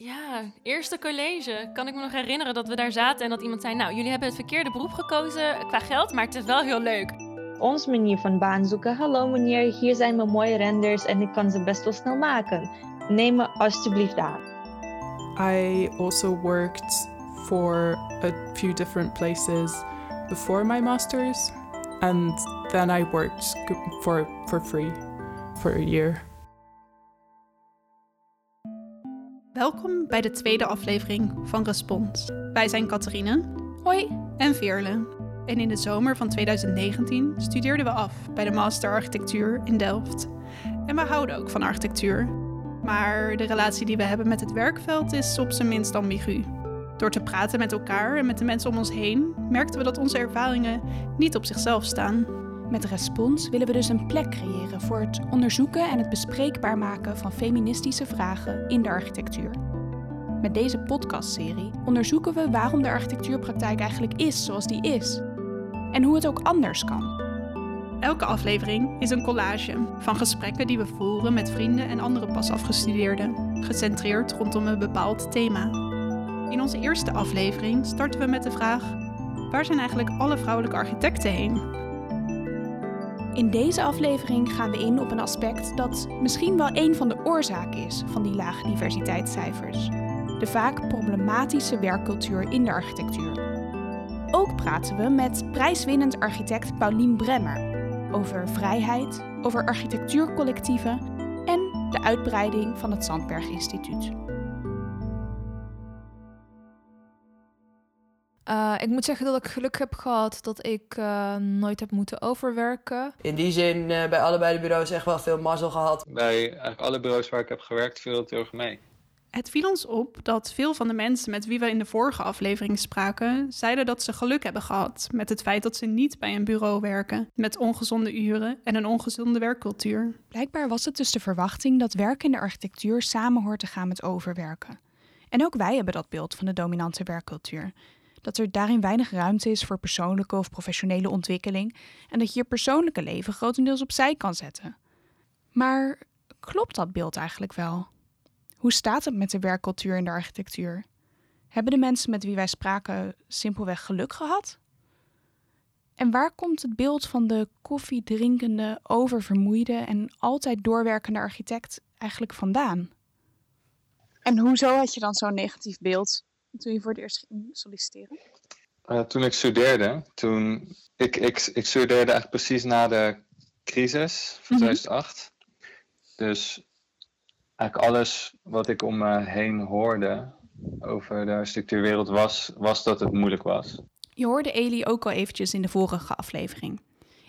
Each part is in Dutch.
Ja, eerste college. Kan ik me nog herinneren dat we daar zaten en dat iemand zei: Nou, jullie hebben het verkeerde beroep gekozen qua geld, maar het is wel heel leuk. Ons manier van baan zoeken. Hallo meneer, hier zijn mijn mooie renders en ik kan ze best wel snel maken. Neem me alsjeblieft aan. I also worked for a few different places before my master's, and then I worked for, for free for a year. Welkom bij de tweede aflevering van Respons. Wij zijn Catharine. Hoi. En Veerle. En in de zomer van 2019 studeerden we af bij de Master Architectuur in Delft. En we houden ook van architectuur. Maar de relatie die we hebben met het werkveld is op zijn minst ambigu. Door te praten met elkaar en met de mensen om ons heen merkten we dat onze ervaringen niet op zichzelf staan. Met Respons willen we dus een plek creëren voor het onderzoeken en het bespreekbaar maken van feministische vragen in de architectuur. Met deze podcastserie onderzoeken we waarom de architectuurpraktijk eigenlijk is zoals die is en hoe het ook anders kan. Elke aflevering is een collage van gesprekken die we voeren met vrienden en andere pas afgestudeerden, gecentreerd rondom een bepaald thema. In onze eerste aflevering starten we met de vraag: waar zijn eigenlijk alle vrouwelijke architecten heen? In deze aflevering gaan we in op een aspect dat misschien wel een van de oorzaken is van die lage diversiteitscijfers: de vaak problematische werkcultuur in de architectuur. Ook praten we met prijswinnend architect Paulien Bremmer over vrijheid, over architectuurcollectieven en de uitbreiding van het Zandberg Instituut. Uh, ik moet zeggen dat ik geluk heb gehad dat ik uh, nooit heb moeten overwerken. In die zin uh, bij allebei de bureaus echt wel veel mazzel gehad. Bij eigenlijk alle bureaus waar ik heb gewerkt viel het heel erg mee. Het viel ons op dat veel van de mensen met wie we in de vorige aflevering spraken, zeiden dat ze geluk hebben gehad met het feit dat ze niet bij een bureau werken, met ongezonde uren en een ongezonde werkcultuur. Blijkbaar was het dus de verwachting dat werk in de architectuur samen hoort te gaan met overwerken. En ook wij hebben dat beeld van de dominante werkcultuur. Dat er daarin weinig ruimte is voor persoonlijke of professionele ontwikkeling en dat je je persoonlijke leven grotendeels opzij kan zetten. Maar klopt dat beeld eigenlijk wel? Hoe staat het met de werkcultuur in de architectuur? Hebben de mensen met wie wij spraken simpelweg geluk gehad? En waar komt het beeld van de koffiedrinkende, oververmoeide en altijd doorwerkende architect eigenlijk vandaan? En hoezo had je dan zo'n negatief beeld toen je voor het eerst ging solliciteren? Uh, toen ik studeerde, toen ik, ik, ik studeerde eigenlijk precies na de crisis van 2008. Dus eigenlijk alles wat ik om me heen hoorde over de architectuurwereld was, was dat het moeilijk was. Je hoorde Eli ook al eventjes in de vorige aflevering.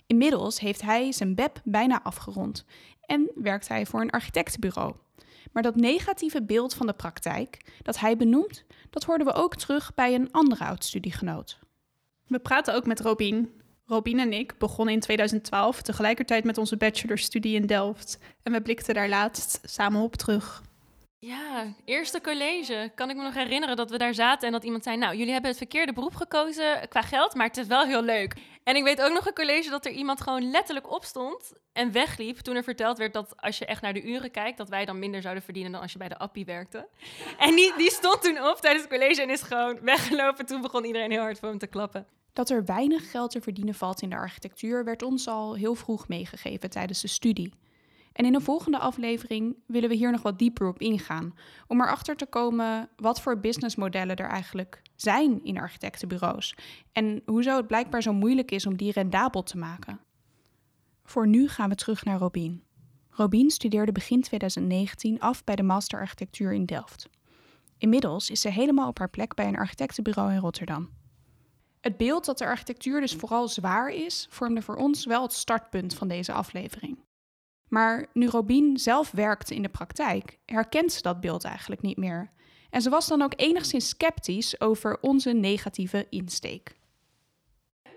Inmiddels heeft hij zijn BEP bijna afgerond en werkt hij voor een architectenbureau. Maar dat negatieve beeld van de praktijk dat hij benoemt, dat hoorden we ook terug bij een andere oud-studiegenoot. We praten ook met Robin. Robin en ik begonnen in 2012 tegelijkertijd met onze bachelorstudie in Delft. En we blikten daar laatst samen op terug. Ja, eerste college. Kan ik me nog herinneren dat we daar zaten en dat iemand zei: Nou, jullie hebben het verkeerde beroep gekozen qua geld, maar het is wel heel leuk. En ik weet ook nog een college dat er iemand gewoon letterlijk opstond en wegliep toen er verteld werd dat als je echt naar de uren kijkt, dat wij dan minder zouden verdienen dan als je bij de appie werkte. En die, stond toen op tijdens het college en is gewoon weggelopen. Toen begon iedereen heel hard voor hem te klappen. Dat er weinig geld te verdienen valt in de architectuur werd ons al heel vroeg meegegeven tijdens de studie. En in een volgende aflevering willen we hier nog wat dieper op ingaan, om erachter te komen wat voor businessmodellen er eigenlijk zijn in architectenbureaus en hoezo het blijkbaar zo moeilijk is om die rendabel te maken. Voor nu gaan we terug naar Robin. Robin studeerde begin 2019 af bij de Master Architectuur in Delft. Inmiddels is ze helemaal op haar plek bij een architectenbureau in Rotterdam. Het beeld dat de architectuur dus vooral zwaar is, vormde voor ons wel het startpunt van deze aflevering. Maar nu Robin zelf werkte in de praktijk, herkent ze dat beeld eigenlijk niet meer. En ze was dan ook enigszins sceptisch over onze negatieve insteek.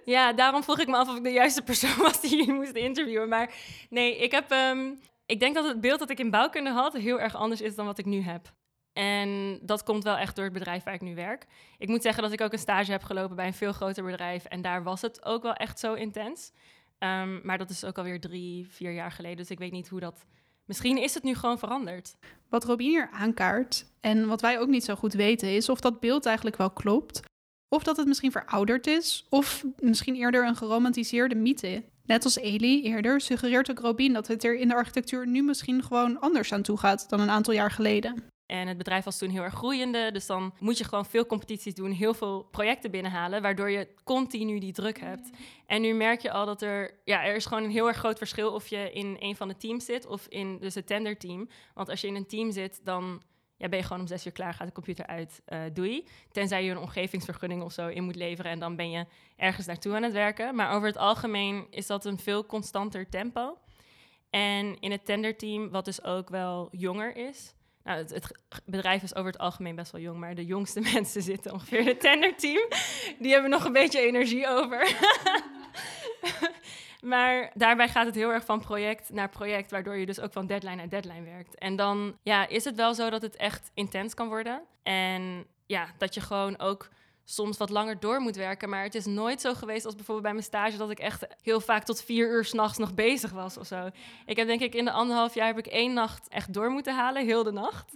Ja, daarom vroeg ik me af of ik de juiste persoon was die jullie moest interviewen. Maar nee, ik heb. Um, ik denk dat het beeld dat ik in bouwkunde had heel erg anders is dan wat ik nu heb. En dat komt wel echt door het bedrijf waar ik nu werk. Ik moet zeggen dat ik ook een stage heb gelopen bij een veel groter bedrijf. En daar was het ook wel echt zo intens. Um, maar dat is ook alweer drie, vier jaar geleden. Dus ik weet niet hoe dat misschien is het nu gewoon veranderd. Wat Robin hier aankaart en wat wij ook niet zo goed weten is of dat beeld eigenlijk wel klopt. Of dat het misschien verouderd is, of misschien eerder een geromantiseerde mythe. Net als Eli eerder suggereert ook Robin dat het er in de architectuur nu misschien gewoon anders aan toe gaat dan een aantal jaar geleden. En het bedrijf was toen heel erg groeiende. Dus dan moet je gewoon veel competities doen, heel veel projecten binnenhalen, waardoor je continu die druk hebt. En nu merk je al dat er, ja, er is gewoon een heel erg groot verschil of je in een van de teams zit of in dus het tenderteam. Want als je in een team zit, dan ja, ben je gewoon om zes uur klaar, gaat de computer uit, uh, doei. Tenzij je een omgevingsvergunning of zo in moet leveren en dan ben je ergens naartoe aan het werken. Maar over het algemeen is dat een veel constanter tempo. En in het tenderteam, wat dus ook wel jonger is, nou, het, bedrijf is over het algemeen best wel jong, maar de jongste mensen zitten ongeveer in het tenderteam. Die hebben nog een beetje energie over. maar daarbij gaat het heel erg van project naar project, waardoor je dus ook van deadline naar deadline werkt. En dan ja, is het wel zo dat het echt intens kan worden. En ja, dat je gewoon ook soms wat langer door moet werken. Maar het is nooit zo geweest als bijvoorbeeld bij mijn stage dat ik echt heel vaak tot vier uur s'nachts nog bezig was of zo. Ik heb denk ik in de anderhalf jaar heb ik één nacht echt door moeten halen, heel de nacht.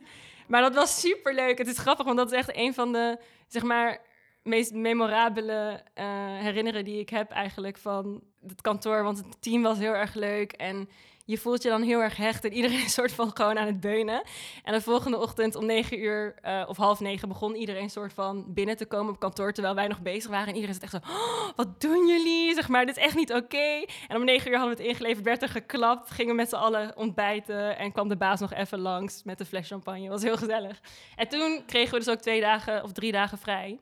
Maar dat was super leuk. Het is grappig, want dat is echt een van de, zeg maar, meest memorabele uh, herinneren die ik heb eigenlijk van het kantoor. Want het team was heel erg leuk en je voelt je dan heel erg hecht en iedereen een soort van gewoon aan het beunen. En de volgende ochtend om negen uur uh, of half negen begon iedereen soort van binnen te komen op kantoor terwijl wij nog bezig waren. En iedereen zat echt zo, oh, wat doen jullie? Zeg maar, dit is echt niet oké. En om negen uur hadden we het ingeleverd, werd er geklapt, gingen we met z'n allen ontbijten en kwam de baas nog even langs met een fles champagne. was heel gezellig. En toen kregen we dus ook twee dagen of drie dagen vrij.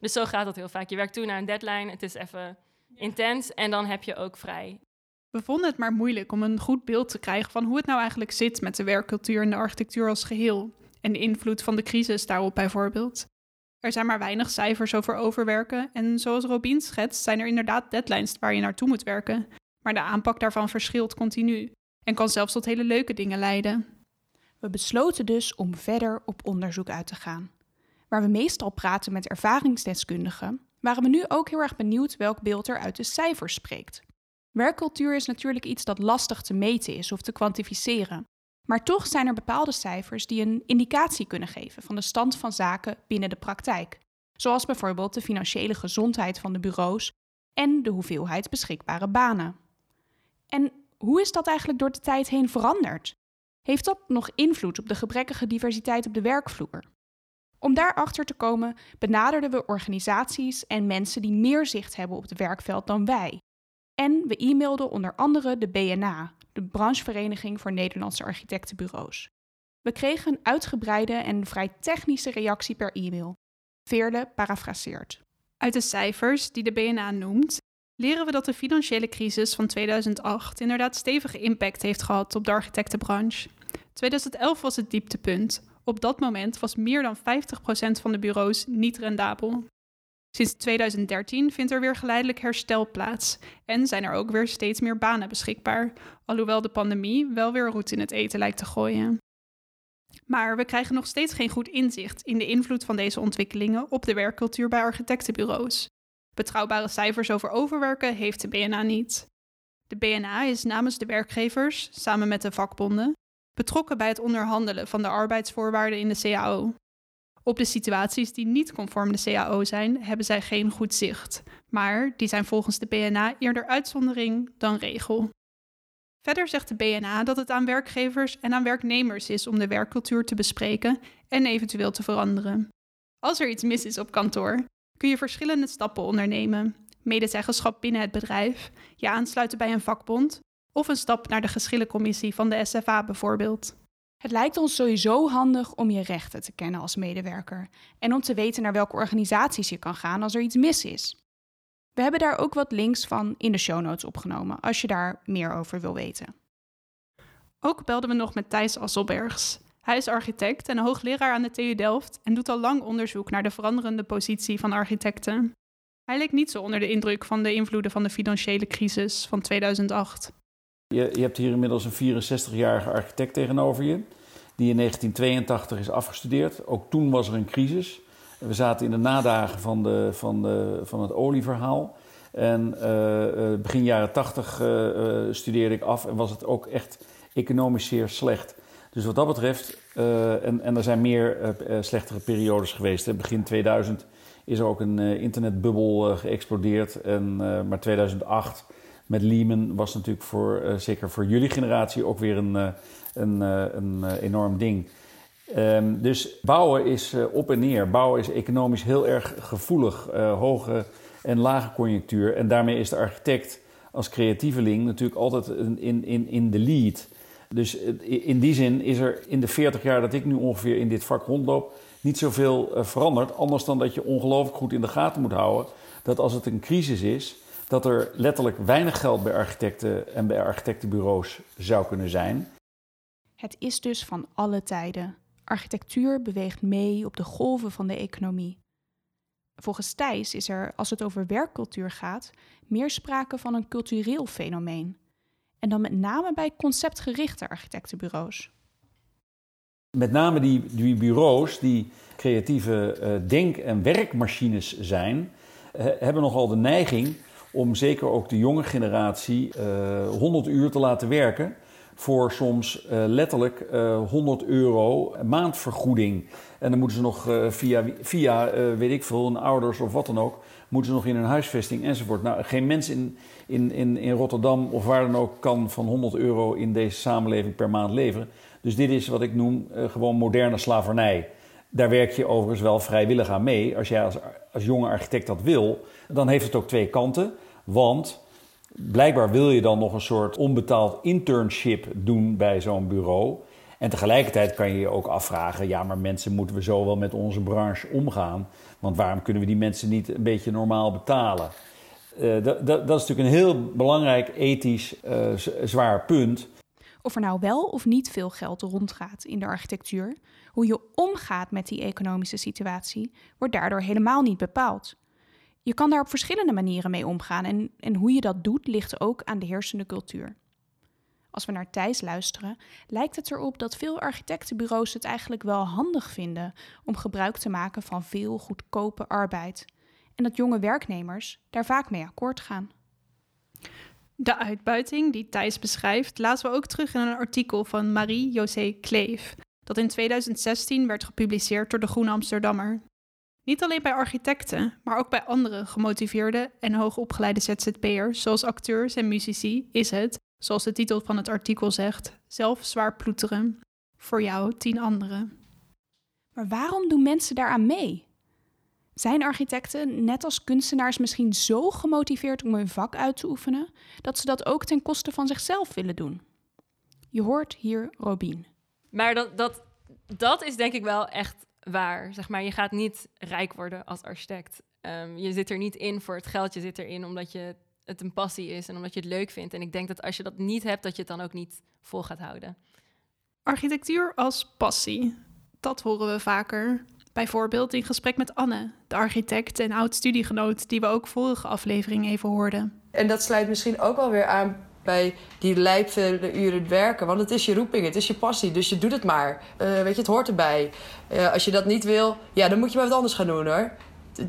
Dus zo gaat dat heel vaak. Je werkt toe naar een deadline, het is even intens en dan heb je ook vrij. We vonden het maar moeilijk om een goed beeld te krijgen van hoe het nou eigenlijk zit met de werkcultuur en de architectuur als geheel. En de invloed van de crisis daarop bijvoorbeeld. Er zijn maar weinig cijfers over overwerken en zoals Robin schetst zijn er inderdaad deadlines waar je naartoe moet werken. Maar de aanpak daarvan verschilt continu en kan zelfs tot hele leuke dingen leiden. We besloten dus om verder op onderzoek uit te gaan. Waar we meestal praten met ervaringsdeskundigen, waren we nu ook heel erg benieuwd welk beeld er uit de cijfers spreekt. Werkcultuur is natuurlijk iets dat lastig te meten is of te kwantificeren. Maar toch zijn er bepaalde cijfers die een indicatie kunnen geven van de stand van zaken binnen de praktijk. Zoals bijvoorbeeld de financiële gezondheid van de bureaus en de hoeveelheid beschikbare banen. En hoe is dat eigenlijk door de tijd heen veranderd? Heeft dat nog invloed op de gebrekkige diversiteit op de werkvloer? Om daarachter te komen benaderden we organisaties en mensen die meer zicht hebben op het werkveld dan wij. En we e-mailden onder andere de BNA, de branchevereniging voor Nederlandse architectenbureaus. We kregen een uitgebreide en vrij technische reactie per e-mail. Veerle parafraseert. Uit de cijfers die de BNA noemt, leren we dat de financiële crisis van 2008 inderdaad stevige impact heeft gehad op de architectenbranche. 2011 was het dieptepunt. Op dat moment was meer dan 50% van de bureaus niet rendabel. Sinds 2013 vindt er weer geleidelijk herstel plaats en zijn er ook weer steeds meer banen beschikbaar, alhoewel de pandemie wel weer roet in het eten lijkt te gooien. Maar we krijgen nog steeds geen goed inzicht in de invloed van deze ontwikkelingen op de werkcultuur bij architectenbureaus. Betrouwbare cijfers over overwerken heeft de BNA niet. De BNA is namens de werkgevers, samen met de vakbonden, betrokken bij het onderhandelen van de arbeidsvoorwaarden in de CAO. Op de situaties die niet conform de CAO zijn, hebben zij geen goed zicht, maar die zijn volgens de BNA eerder uitzondering dan regel. Verder zegt de BNA dat het aan werkgevers en aan werknemers is om de werkcultuur te bespreken en eventueel te veranderen. Als er iets mis is op kantoor, kun je verschillende stappen ondernemen: medezeggenschap binnen het bedrijf, je aansluiten bij een vakbond of een stap naar de geschillencommissie van de SFA bijvoorbeeld. Het lijkt ons sowieso handig om je rechten te kennen als medewerker en om te weten naar welke organisaties je kan gaan als er iets mis is. We hebben daar ook wat links van in de show notes opgenomen als je daar meer over wil weten. Ook belden we nog met Thijs Asselbergs. Hij is architect en hoogleraar aan de TU Delft en doet al lang onderzoek naar de veranderende positie van architecten. Hij leek niet zo onder de indruk van de invloeden van de financiële crisis van 2008. Je, je hebt hier inmiddels een 64-jarige architect tegenover je, die in 1982 is afgestudeerd. Ook toen was er een crisis. We zaten in de nadagen van, de, van, de, van het olieverhaal. En uh, begin jaren 80 uh, studeerde ik af en was het ook echt economisch zeer slecht. Dus wat dat betreft, en, en er zijn meer slechtere periodes geweest. Hè. Begin 2000 is er ook een internetbubbel geëxplodeerd. En, maar 2008 met Lehman was natuurlijk voor, zeker voor jullie generatie ook weer een, een, een enorm ding. Um, dus bouwen is op en neer. Bouwen is economisch heel erg gevoelig. hoge en lage conjunctuur. En daarmee is de architect als creatieveling natuurlijk altijd in, in, in de lead. Dus in die zin is er in de 40 jaar dat ik nu ongeveer in dit vak rondloop niet zoveel eh, veranderd. Anders dan dat je ongelooflijk goed in de gaten moet houden dat als het een crisis is, dat er letterlijk weinig geld bij architecten en bij architectenbureaus zou kunnen zijn. Het is dus van alle tijden. Architectuur beweegt mee op de golven van de economie. Volgens Thijs is er, als het over werkcultuur gaat, meer sprake van een cultureel fenomeen. En dan met name bij conceptgerichte architectenbureaus. Met name die, die bureaus die creatieve uh, denk- en werkmachines zijn, hebben nogal de neiging om zeker ook de jonge generatie uh, eh, 100 uur te laten werken voor soms uh, letterlijk 100 euro maandvergoeding. En dan moeten ze nog via, via weet ik veel, hun ouders of wat dan ook, moeten ze nog in hun huisvesting enzovoort. Nou, geen mens in, in, in, in Rotterdam of waar dan ook kan van 100 euro in deze samenleving per maand leveren. Dus dit is wat ik noem gewoon moderne slavernij. Daar werk je overigens wel vrijwillig aan mee. Als jij als, als jonge architect dat wil, dan heeft het ook twee kanten. Want blijkbaar wil je dan nog een soort onbetaald internship doen bij zo'n bureau. En tegelijkertijd kan je je ook afvragen: ja, maar mensen moeten we zo wel met onze branche omgaan? Want waarom kunnen we die mensen niet een beetje normaal betalen? Uh, dat, is natuurlijk een heel belangrijk ethisch uh, zwaar punt. Of er nou wel of niet veel geld rondgaat in de architectuur, hoe je omgaat met die economische situatie, wordt daardoor helemaal niet bepaald. Je kan daar op verschillende manieren mee omgaan en, en hoe je dat doet ligt ook aan de heersende cultuur. Als we naar Thijs luisteren, lijkt het erop dat veel architectenbureaus het eigenlijk wel handig vinden om gebruik te maken van veel goedkope arbeid. En dat jonge werknemers daar vaak mee akkoord gaan. De uitbuiting die Thijs beschrijft, laten we ook terug in een artikel van Marie-José Kleef, dat in 2016 werd gepubliceerd door de Groene Amsterdammer. Niet alleen bij architecten, maar ook bij andere gemotiveerde en hoogopgeleide ZZP'ers, zoals acteurs en muzici, is het, zoals de titel van het artikel zegt, zelf zwaar ploeteren. Voor jou tien anderen. Maar waarom doen mensen daaraan mee? Zijn architecten, net als kunstenaars, misschien zo gemotiveerd om hun vak uit te oefenen dat ze dat ook ten koste van zichzelf willen doen? Je hoort hier Robin. Maar dat, dat, dat is denk ik wel echt waar. Zeg maar, je gaat niet rijk worden als architect. Um, je zit er niet in voor het geld, je zit erin omdat je het een passie is en omdat je het leuk vindt. En ik denk dat als je dat niet hebt, dat je het dan ook niet vol gaat houden. Architectuur als passie, dat horen we vaker. Bijvoorbeeld in gesprek met Anne, de architect en oud-studiegenoot, die we ook vorige aflevering even hoorden. En dat sluit misschien ook wel weer aan bij die lijpvele uren werken. Want het is je roeping, het is je passie, dus je doet het maar. Uh, weet je, het hoort erbij. Uh, als je dat niet wil, ja, dan moet je maar wat anders gaan doen hoor.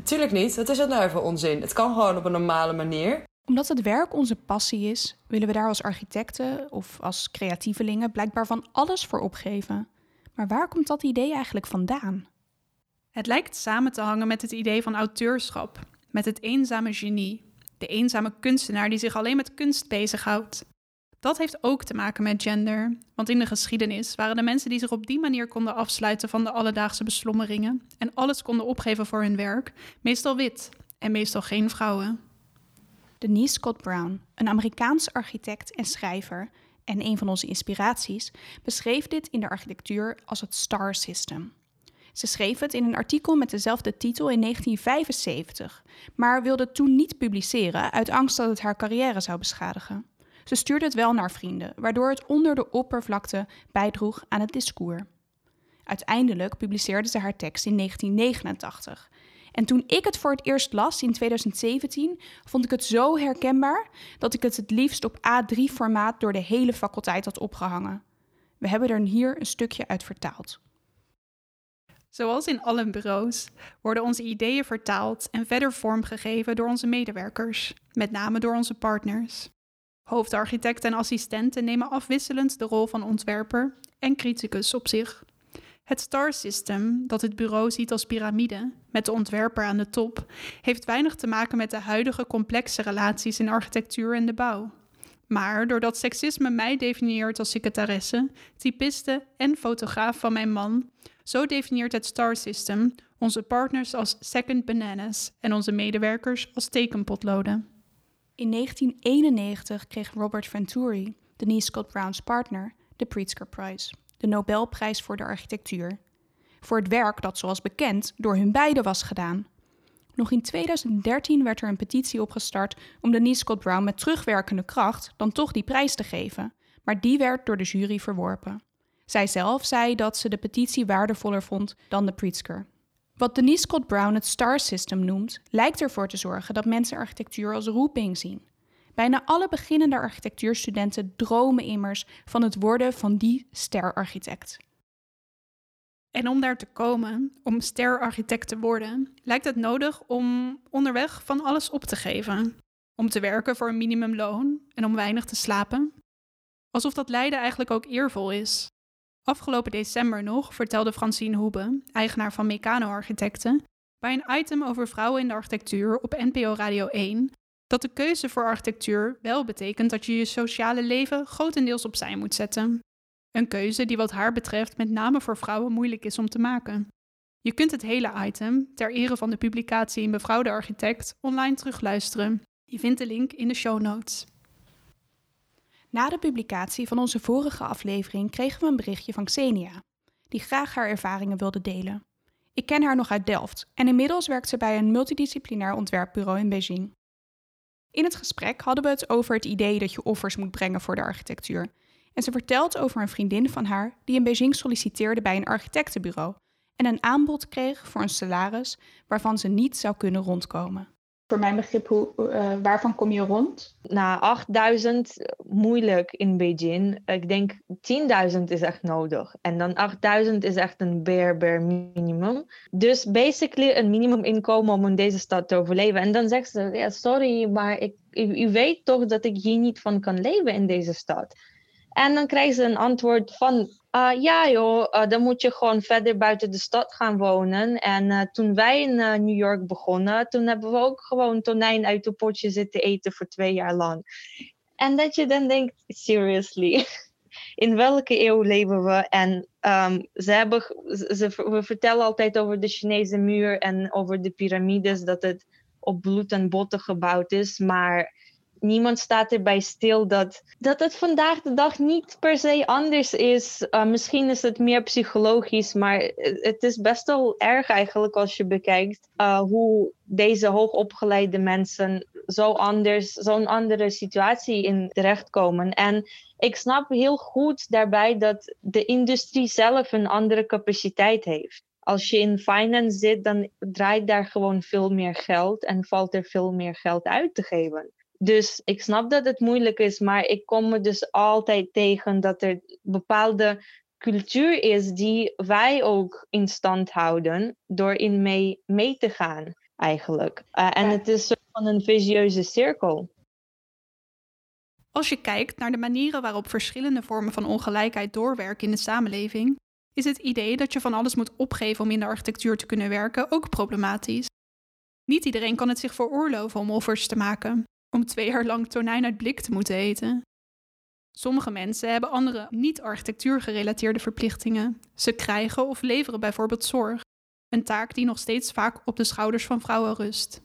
Tuurlijk niet, wat is het nou voor onzin? Het kan gewoon op een normale manier omdat het werk onze passie is, willen we daar als architecten of als creatievelingen blijkbaar van alles voor opgeven. Maar waar komt dat idee eigenlijk vandaan? Het lijkt samen te hangen met het idee van auteurschap, met het eenzame genie, de eenzame kunstenaar die zich alleen met kunst bezighoudt. Dat heeft ook te maken met gender, want in de geschiedenis waren de mensen die zich op die manier konden afsluiten van de alledaagse beslommeringen en alles konden opgeven voor hun werk, meestal wit en meestal geen vrouwen. Denise Scott Brown, een Amerikaanse architect en schrijver en een van onze inspiraties, beschreef dit in de architectuur als het Star System. Ze schreef het in een artikel met dezelfde titel in 1975, maar wilde toen niet publiceren uit angst dat het haar carrière zou beschadigen. Ze stuurde het wel naar vrienden, waardoor het onder de oppervlakte bijdroeg aan het discours. Uiteindelijk publiceerde ze haar tekst in 1989 en toen ik het voor het eerst las in 2017, vond ik het zo herkenbaar dat ik het het liefst op A3-formaat door de hele faculteit had opgehangen. We hebben er hier een stukje uit vertaald. Zoals in alle bureaus worden onze ideeën vertaald en verder vormgegeven door onze medewerkers, met name door onze partners. Hoofdarchitect en assistenten nemen afwisselend de rol van ontwerper en criticus op zich. Het star system, dat het bureau ziet als piramide, met de ontwerper aan de top, heeft weinig te maken met de huidige complexe relaties in architectuur en de bouw. Maar doordat seksisme mij definieert als secretaresse, typiste en fotograaf van mijn man, zo definieert het star system onze partners als second bananas en onze medewerkers als tekenpotloden. In 1991 kreeg Robert Venturi, Denise Scott Brown's partner, de Pritzker Prize de Nobelprijs voor de architectuur. Voor het werk dat, zoals bekend, door hun beiden was gedaan. Nog in 2013 werd er een petitie opgestart om Denise Scott Brown met terugwerkende kracht dan toch die prijs te geven, maar die werd door de jury verworpen. Zij zelf zei dat ze de petitie waardevoller vond dan de Pritzker. Wat Denise Scott Brown het Star System noemt, lijkt ervoor te zorgen dat mensen architectuur als roeping zien. Bijna alle beginnende architectuurstudenten dromen immers van het worden van die sterarchitect. En om daar te komen, om sterarchitect te worden, lijkt het nodig om onderweg van alles op te geven. Om te werken voor een minimumloon en om weinig te slapen. Alsof dat lijden eigenlijk ook eervol is. Afgelopen december nog vertelde Francine Hoebe, eigenaar van Meccano Architecten, bij een item over vrouwen in de architectuur op NPO Radio 1 dat de keuze voor architectuur wel betekent dat je je sociale leven grotendeels opzij moet zetten. Een keuze die wat haar betreft met name voor vrouwen moeilijk is om te maken. Je kunt het hele item, ter ere van de publicatie in Mevrouw de Architect, online terugluisteren. Je vindt de link in de show notes. Na de publicatie van onze vorige aflevering kregen we een berichtje van Xenia, die graag haar ervaringen wilde delen. Ik ken haar nog uit Delft en inmiddels werkt ze bij een multidisciplinair ontwerpbureau in Beijing. In het gesprek hadden we het over het idee dat je offers moet brengen voor de architectuur. En ze vertelt over een vriendin van haar die in Beijing solliciteerde bij een architectenbureau en een aanbod kreeg voor een salaris waarvan ze niet zou kunnen rondkomen voor mijn begrip, hoe, uh, waarvan kom je rond? Na 8000 moeilijk in Beijing. Ik denk 10.000 is echt nodig. En dan 8000 is echt een bare, bare minimum. Dus basically een minimuminkomen om in deze stad te overleven. En dan zegt ze, ja, sorry, maar ik, u weet toch dat ik hier niet van kan leven in deze stad. En dan krijgen ze een antwoord van, uh, ja joh, uh, dan moet je gewoon verder buiten de stad gaan wonen. En uh, toen wij in New York begonnen, toen hebben we ook gewoon tonijn uit de potje zitten eten voor twee jaar lang. En dat je dan denkt, seriously, in welke eeuw leven we? En um, ze hebben, ze, we vertellen altijd over de Chinese muur en over de piramides, dat het op bloed en botten gebouwd is. Maar niemand staat erbij stil dat, dat het vandaag de dag niet per se anders is. Uh, misschien is het meer psychologisch, maar het is best wel erg eigenlijk als je bekijkt uh, hoe deze hoogopgeleide mensen zo anders, zo'n andere situatie in terechtkomen. En ik snap heel goed daarbij dat de industrie zelf een andere capaciteit heeft als je in finance zit, dan draait daar gewoon veel meer geld en valt er veel meer geld uit te geven. Dus ik snap dat het moeilijk is, maar ik kom me dus altijd tegen dat er bepaalde cultuur is die wij ook in stand houden door in mee, mee te gaan, eigenlijk. Uh, en het is soort van een visieuze cirkel. Als je kijkt naar de manieren waarop verschillende vormen van ongelijkheid doorwerken in de samenleving, is het idee dat je van alles moet opgeven om in de architectuur te kunnen werken ook problematisch. Niet iedereen kan het zich veroorloven om offers te maken om twee jaar lang tonijn uit blik te moeten eten. Sommige mensen hebben andere niet-architectuur gerelateerde verplichtingen. Ze krijgen of leveren bijvoorbeeld zorg, een taak die nog steeds vaak op de schouders van vrouwen rust.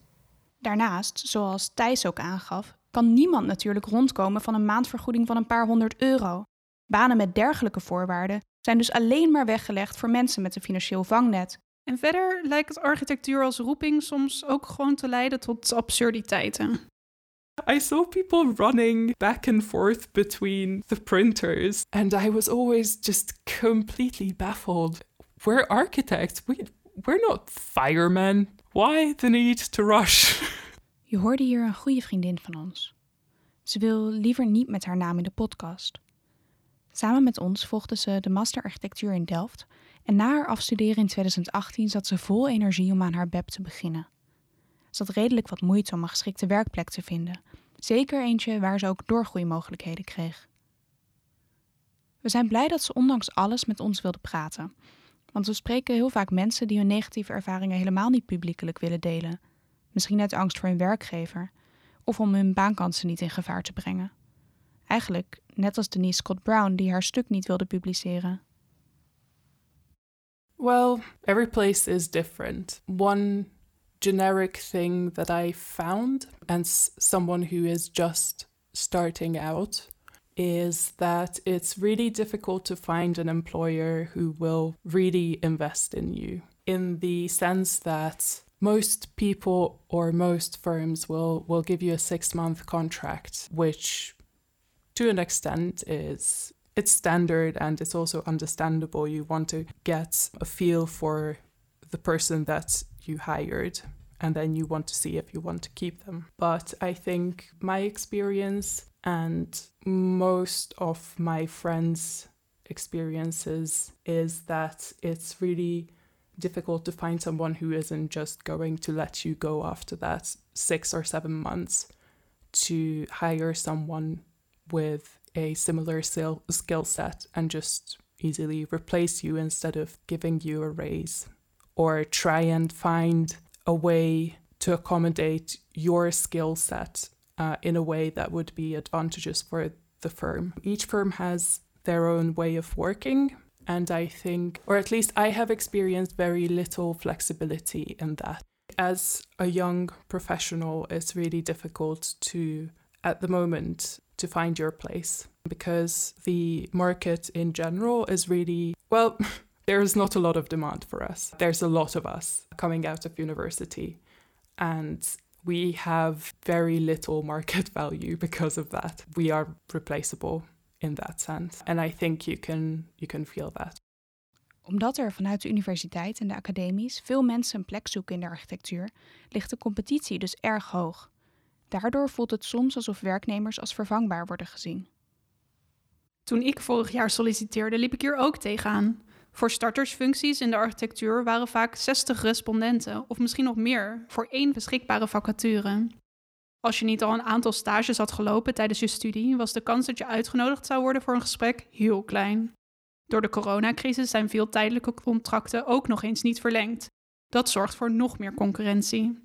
Daarnaast, zoals Thijs ook aangaf, kan niemand natuurlijk rondkomen van een maandvergoeding van een paar honderd euro. Banen met dergelijke voorwaarden zijn dus alleen maar weggelegd voor mensen met een financieel vangnet. En verder lijkt architectuur als roeping soms ook gewoon te leiden tot absurditeiten. I saw people running back and forth between the printers, and I was always just completely baffled. We're architects, we, we're not firemen. Why the need to rush? Je hoorde hier een goede vriendin van ons. Ze wil liever niet met haar naam in de podcast. Samen met ons volgde ze de Master Architectuur in Delft en na haar afstuderen in 2018 zat ze vol energie om aan haar BEP te beginnen. Ze had redelijk wat moeite om een geschikte werkplek te vinden. Zeker eentje waar ze ook doorgroeimogelijkheden kreeg. We zijn blij dat ze ondanks alles met ons wilde praten. Want we spreken heel vaak mensen die hun negatieve ervaringen helemaal niet publiekelijk willen delen. Misschien uit angst voor hun werkgever of om hun baankansen niet in gevaar te brengen. Eigenlijk net als Denise Scott Brown die haar stuk niet wilde publiceren. Well, every place is different. One generic thing that I found, and someone who is just starting out, is that it's really difficult to find an employer who will really invest in you in the sense that most people or most firms will will give you a 6 month contract which to an extent is it's standard and it's also understandable. You want to get a feel for the person that you hired and then you want to see if you want to keep them. But i think my experience and most of my friends' experiences is that it's really difficult to find someone who isn't just going to let you go after that six or seven months to hire someone with a similar skill set and just easily replace you instead of giving you a raise or try and find a way to accommodate your skill set uh, in a way that would be advantageous for the firm. Each firm has their own way of working. And I think, or at least I have experienced very little flexibility in that. As a young professional, it's really difficult to, at the moment, to find your place because the market in general is really, well, there's not a lot of demand for us. There's a lot of us coming out of university. And we have very little market value because of that. We are replaceable in that sense. And I think you can you can feel that. Omdat er vanuit de universiteit en de academies veel mensen een plek zoeken in de architectuur, ligt de competitie dus erg hoog. Daardoor voelt het soms alsof werknemers als vervangbaar worden gezien. Toen ik vorig jaar solliciteerde, liep ik hier ook tegenaan. Voor startersfuncties in de architectuur waren vaak 60 respondenten, of misschien nog meer, voor één beschikbare vacature. Als je niet al een aantal stages had gelopen tijdens je studie, was de kans dat je uitgenodigd zou worden voor een gesprek heel klein. Door de coronacrisis zijn veel tijdelijke contracten ook nog eens niet verlengd. Dat zorgt voor nog meer concurrentie.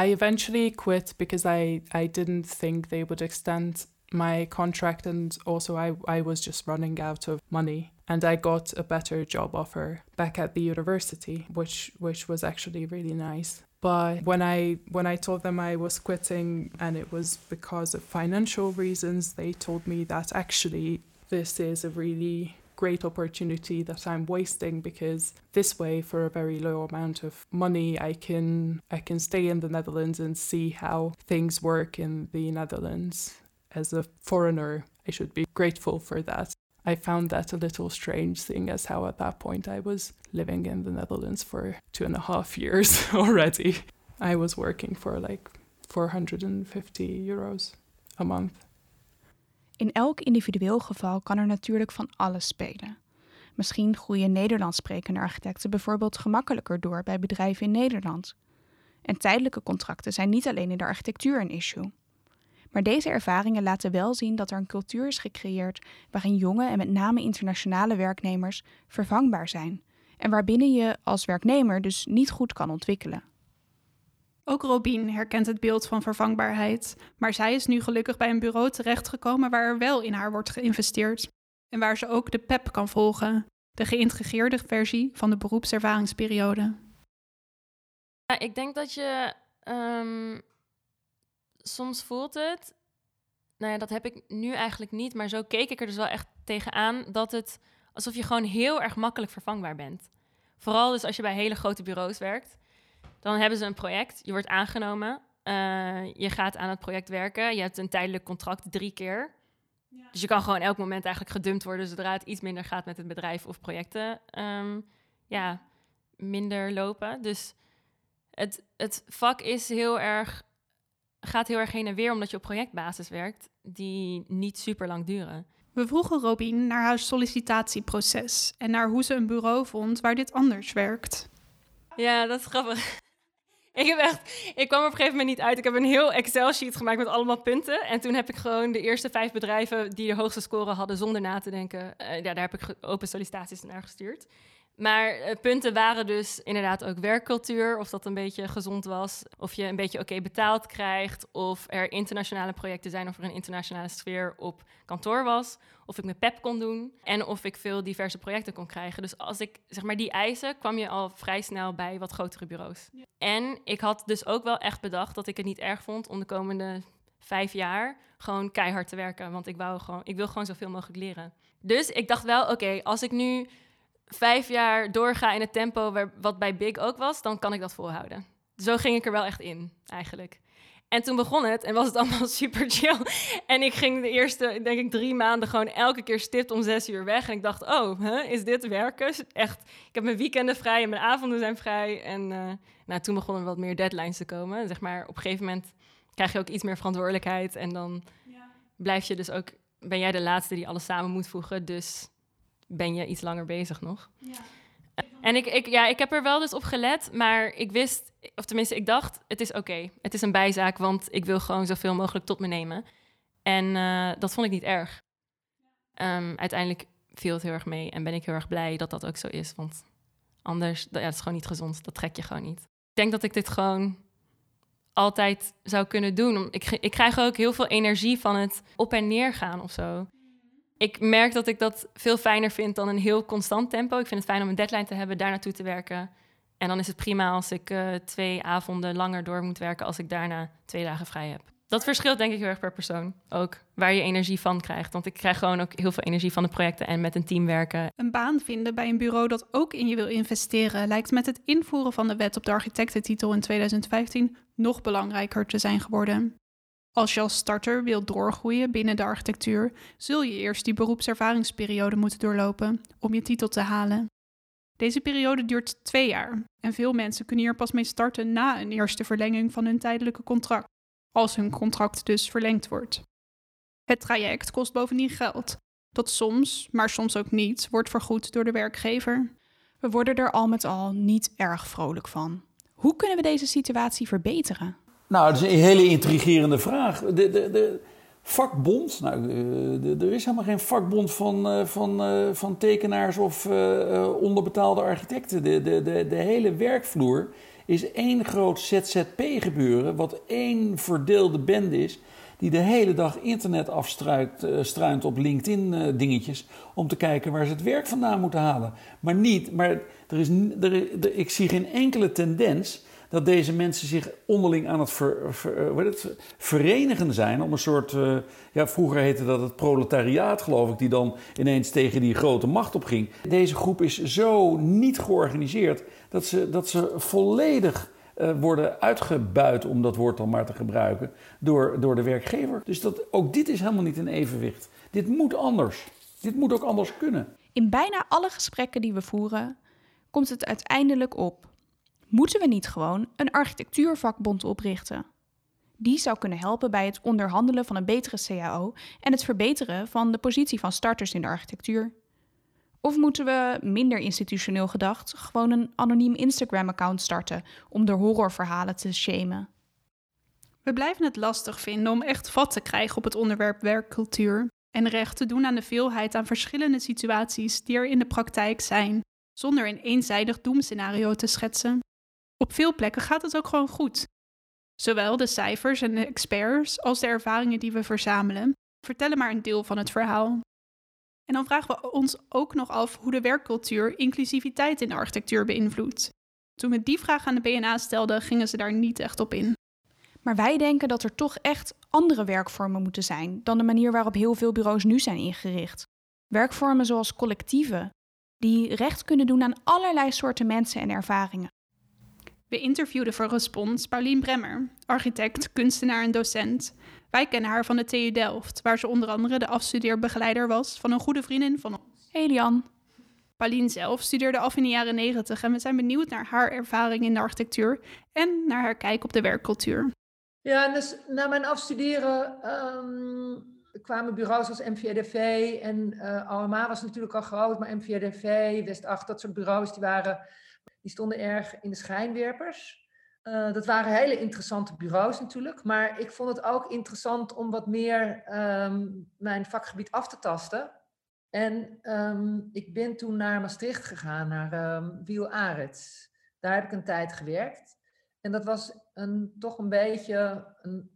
I eventually quit because I, I didn't think they would extend my contract and also I, I was just running out of money. And I got a better job offer back at the university, which which was actually really nice. But when I when I told them I was quitting and it was because of financial reasons, they told me that actually this is a really great opportunity that I'm wasting because this way for a very low amount of money I can I can stay in the Netherlands and see how things work in the Netherlands. As a foreigner, I should be grateful for that. I found that a little strange, seeing as how at that point I was living in the Netherlands for two and a half years already. I was working for like 450 euros a month. In elk individueel geval kan er natuurlijk van alles spelen. Misschien groeien Nederlands sprekende architecten bijvoorbeeld gemakkelijker door bij bedrijven in Nederland. En tijdelijke contracten zijn niet alleen in de architectuur een issue. Maar deze ervaringen laten wel zien dat er een cultuur is gecreëerd waarin jonge en met name internationale werknemers vervangbaar zijn. En waarbinnen je als werknemer dus niet goed kan ontwikkelen. Ook Robin herkent het beeld van vervangbaarheid, maar zij is nu gelukkig bij een bureau terechtgekomen waar er wel in haar wordt geïnvesteerd. En waar ze ook de PEP kan volgen, de geïntegreerde versie van de beroepservaringsperiode. Ja, ik denk dat je ehm, soms voelt het, nou ja, dat heb ik nu eigenlijk niet, maar zo keek ik er dus wel echt tegenaan dat het alsof je gewoon heel erg makkelijk vervangbaar bent. Vooral dus als je bij hele grote bureaus werkt, dan hebben ze een project, je wordt aangenomen, uh, je gaat aan het project werken, je hebt een tijdelijk contract drie keer. Ja. Dus je kan gewoon elk moment eigenlijk gedumpt worden zodra het iets minder gaat met het bedrijf of projecten um, ja, minder lopen. Dus het, het vak is heel erg gaat heel erg heen en weer omdat je op projectbasis werkt, die niet super lang duren. We vroegen Robin naar haar sollicitatieproces en naar hoe ze een bureau vond waar dit anders werkt. Ja, dat is grappig. Ik heb echt, ik kwam op een gegeven moment niet uit. Ik heb een heel Excel-sheet gemaakt met allemaal punten. En toen heb ik gewoon de eerste vijf bedrijven die de hoogste score hadden, zonder na te denken, uh, ja, daar heb ik open sollicitaties naar gestuurd. Maar uh, punten waren dus inderdaad ook werkcultuur, of dat een beetje gezond was, of je een beetje oké betaald krijgt, of er internationale projecten zijn, of er een internationale sfeer op kantoor was, of ik mijn pep kon doen en of ik veel diverse projecten kon krijgen. Dus als ik zeg maar die eisen, kwam je al vrij snel bij wat grotere bureaus. En ik had dus ook wel echt bedacht dat ik het niet erg vond om de komende vijf jaar gewoon keihard te werken, want ik wou gewoon, ik wil gewoon zoveel mogelijk leren. Dus ik dacht wel, oké, als ik nu vijf jaar doorga in het tempo waar, wat bij Big ook was, dan kan ik dat volhouden. Zo ging ik er wel echt in, eigenlijk. En toen begon het en was het allemaal super chill. En ik ging de eerste, denk ik, drie maanden gewoon elke keer stipt om zes uur weg. En ik dacht, oh, huh, is dit werken? Echt, ik heb mijn weekenden vrij en mijn avonden zijn vrij. En uh, nou, toen begonnen er wat meer deadlines te komen. Zeg maar, op een gegeven moment krijg je ook iets meer verantwoordelijkheid. En dan ja. blijf je dus ook, ben jij de laatste die alles samen moet voegen. Dus ben je iets langer bezig nog. Ja. En ik, ik, ja, ik heb er wel dus op gelet, maar ik wist, of tenminste, ik dacht, het is oké. Het is een bijzaak, want ik wil gewoon zoveel mogelijk tot me nemen. En uh, dat vond ik niet erg. Um, uiteindelijk viel het heel erg mee en ben ik heel erg blij dat dat ook zo is. Want anders, ja, dat is gewoon niet gezond. Dat trek je gewoon niet. Ik denk dat ik dit gewoon altijd zou kunnen doen. Ik, ik krijg ook heel veel energie van het op en neer gaan of zo ik merk dat ik dat veel fijner vind dan een heel constant tempo. Ik vind het fijn om een deadline te hebben, daar naartoe te werken. En dan is het prima als ik uh, twee avonden langer door moet werken als ik daarna twee dagen vrij heb. Dat verschilt denk ik heel erg per persoon ook, waar je energie van krijgt. Want ik krijg gewoon ook heel veel energie van de projecten en met een team werken. Een baan vinden bij een bureau dat ook in je wil investeren... lijkt met het invoeren van de wet op de architectentitel in 2015 nog belangrijker te zijn geworden. Als je als starter wilt doorgroeien binnen de architectuur, zul je eerst die beroepservaringsperiode moeten doorlopen om je titel te halen. Deze periode duurt twee jaar en veel mensen kunnen hier pas mee starten na een eerste verlenging van hun tijdelijke contract, als hun contract dus verlengd wordt. Het traject kost bovendien geld, dat soms, maar soms ook niet, wordt vergoed door de werkgever. We worden er al met al niet erg vrolijk van. Hoe kunnen we deze situatie verbeteren? Nou, dat is een hele intrigerende vraag. De, de, de vakbond, nou, de, er is helemaal geen vakbond van, eh, van, eh, van tekenaars of onderbetaalde architecten. De, de, de, de hele werkvloer is één groot ZZP-gebeuren, wat één verdeelde band is, die de hele dag internet afstruint op LinkedIn-dingetjes, om te kijken waar ze het werk vandaan moeten halen. Maar niet, maar er is, er, er, ik zie geen enkele tendens dat deze mensen zich onderling aan het, eh, verenigen zijn om een soort, uh, ja, vroeger heette dat het proletariaat, geloof ik, die dan ineens tegen die grote macht opging. Deze groep is zo niet georganiseerd dat ze, dat ze volledig uh, worden uitgebuit, om dat woord dan maar te gebruiken, door, door de werkgever. Dus dat, ook dit is helemaal niet in evenwicht. Dit moet anders. Dit moet ook anders kunnen. In bijna alle gesprekken die we voeren, komt het uiteindelijk op Moeten we niet gewoon een architectuurvakbond oprichten? Die zou kunnen helpen bij het onderhandelen van een betere CAO en het verbeteren van de positie van starters in de architectuur. Of moeten we, minder institutioneel gedacht, gewoon een anoniem Instagram-account starten om de horrorverhalen te shamen? We blijven het lastig vinden om echt vat te krijgen op het onderwerp werkcultuur en recht te doen aan de veelheid aan verschillende situaties die er in de praktijk zijn, zonder een eenzijdig doemscenario te schetsen. Op veel plekken gaat het ook gewoon goed. Zowel de cijfers en de experts als de ervaringen die we verzamelen vertellen maar een deel van het verhaal. En dan vragen we ons ook nog af hoe de werkcultuur inclusiviteit in de architectuur beïnvloedt. Toen we die vraag aan de BNA stelden, gingen ze daar niet echt op in. Maar wij denken dat er toch echt andere werkvormen moeten zijn dan de manier waarop heel veel bureaus nu zijn ingericht. Werkvormen zoals collectieven, die recht kunnen doen aan allerlei soorten mensen en ervaringen. We interviewden voor Respons Paulien Bremmer, architect, kunstenaar en docent. Wij kennen haar van de TU Delft, waar ze onder andere de afstudeerbegeleider was van een goede vriendin van ons. Elian. Paulien zelf studeerde af in de jaren 90 en we zijn benieuwd naar haar ervaring in de architectuur en naar haar kijk op de werkcultuur. Ja, dus na mijn afstuderen um, kwamen bureaus als MVDV en uh, eh, AMA was natuurlijk al groot, maar MVDV, West 8, dat soort bureaus, die waren die stonden erg in de schijnwerpers. Uh, dat waren hele interessante bureaus natuurlijk. Maar ik vond het ook interessant om wat meer um, mijn vakgebied af te tasten. En um, ik ben toen naar Maastricht gegaan, naar um, Wiel Arets. Daar heb ik een tijd gewerkt. En dat was een, toch een beetje een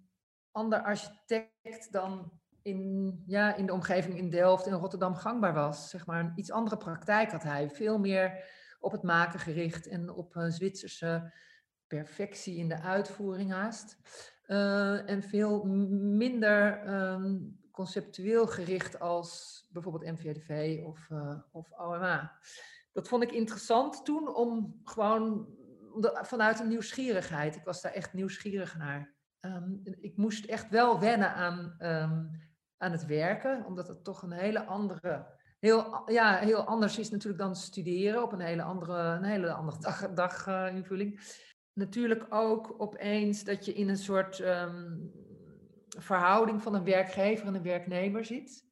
ander architect dan in, ja, in de omgeving in Delft en Rotterdam gangbaar was. Zeg maar een iets andere praktijk had hij. Veel meer op het maken gericht en op uh, Zwitserse perfectie in de uitvoering haast. Uh, en veel minder um, conceptueel gericht als bijvoorbeeld MVDV of, uh, of OMA. Dat vond ik interessant toen om gewoon vanuit een nieuwsgierigheid. Ik was daar echt nieuwsgierig naar. Um, ik moest echt wel wennen aan, um, aan het werken, omdat het toch een hele andere, heel, ja, heel anders is natuurlijk dan studeren op een hele andere, een hele andere dag, dag uh, invulling. Natuurlijk ook opeens dat je in een soort um, verhouding van een werkgever en een werknemer zit,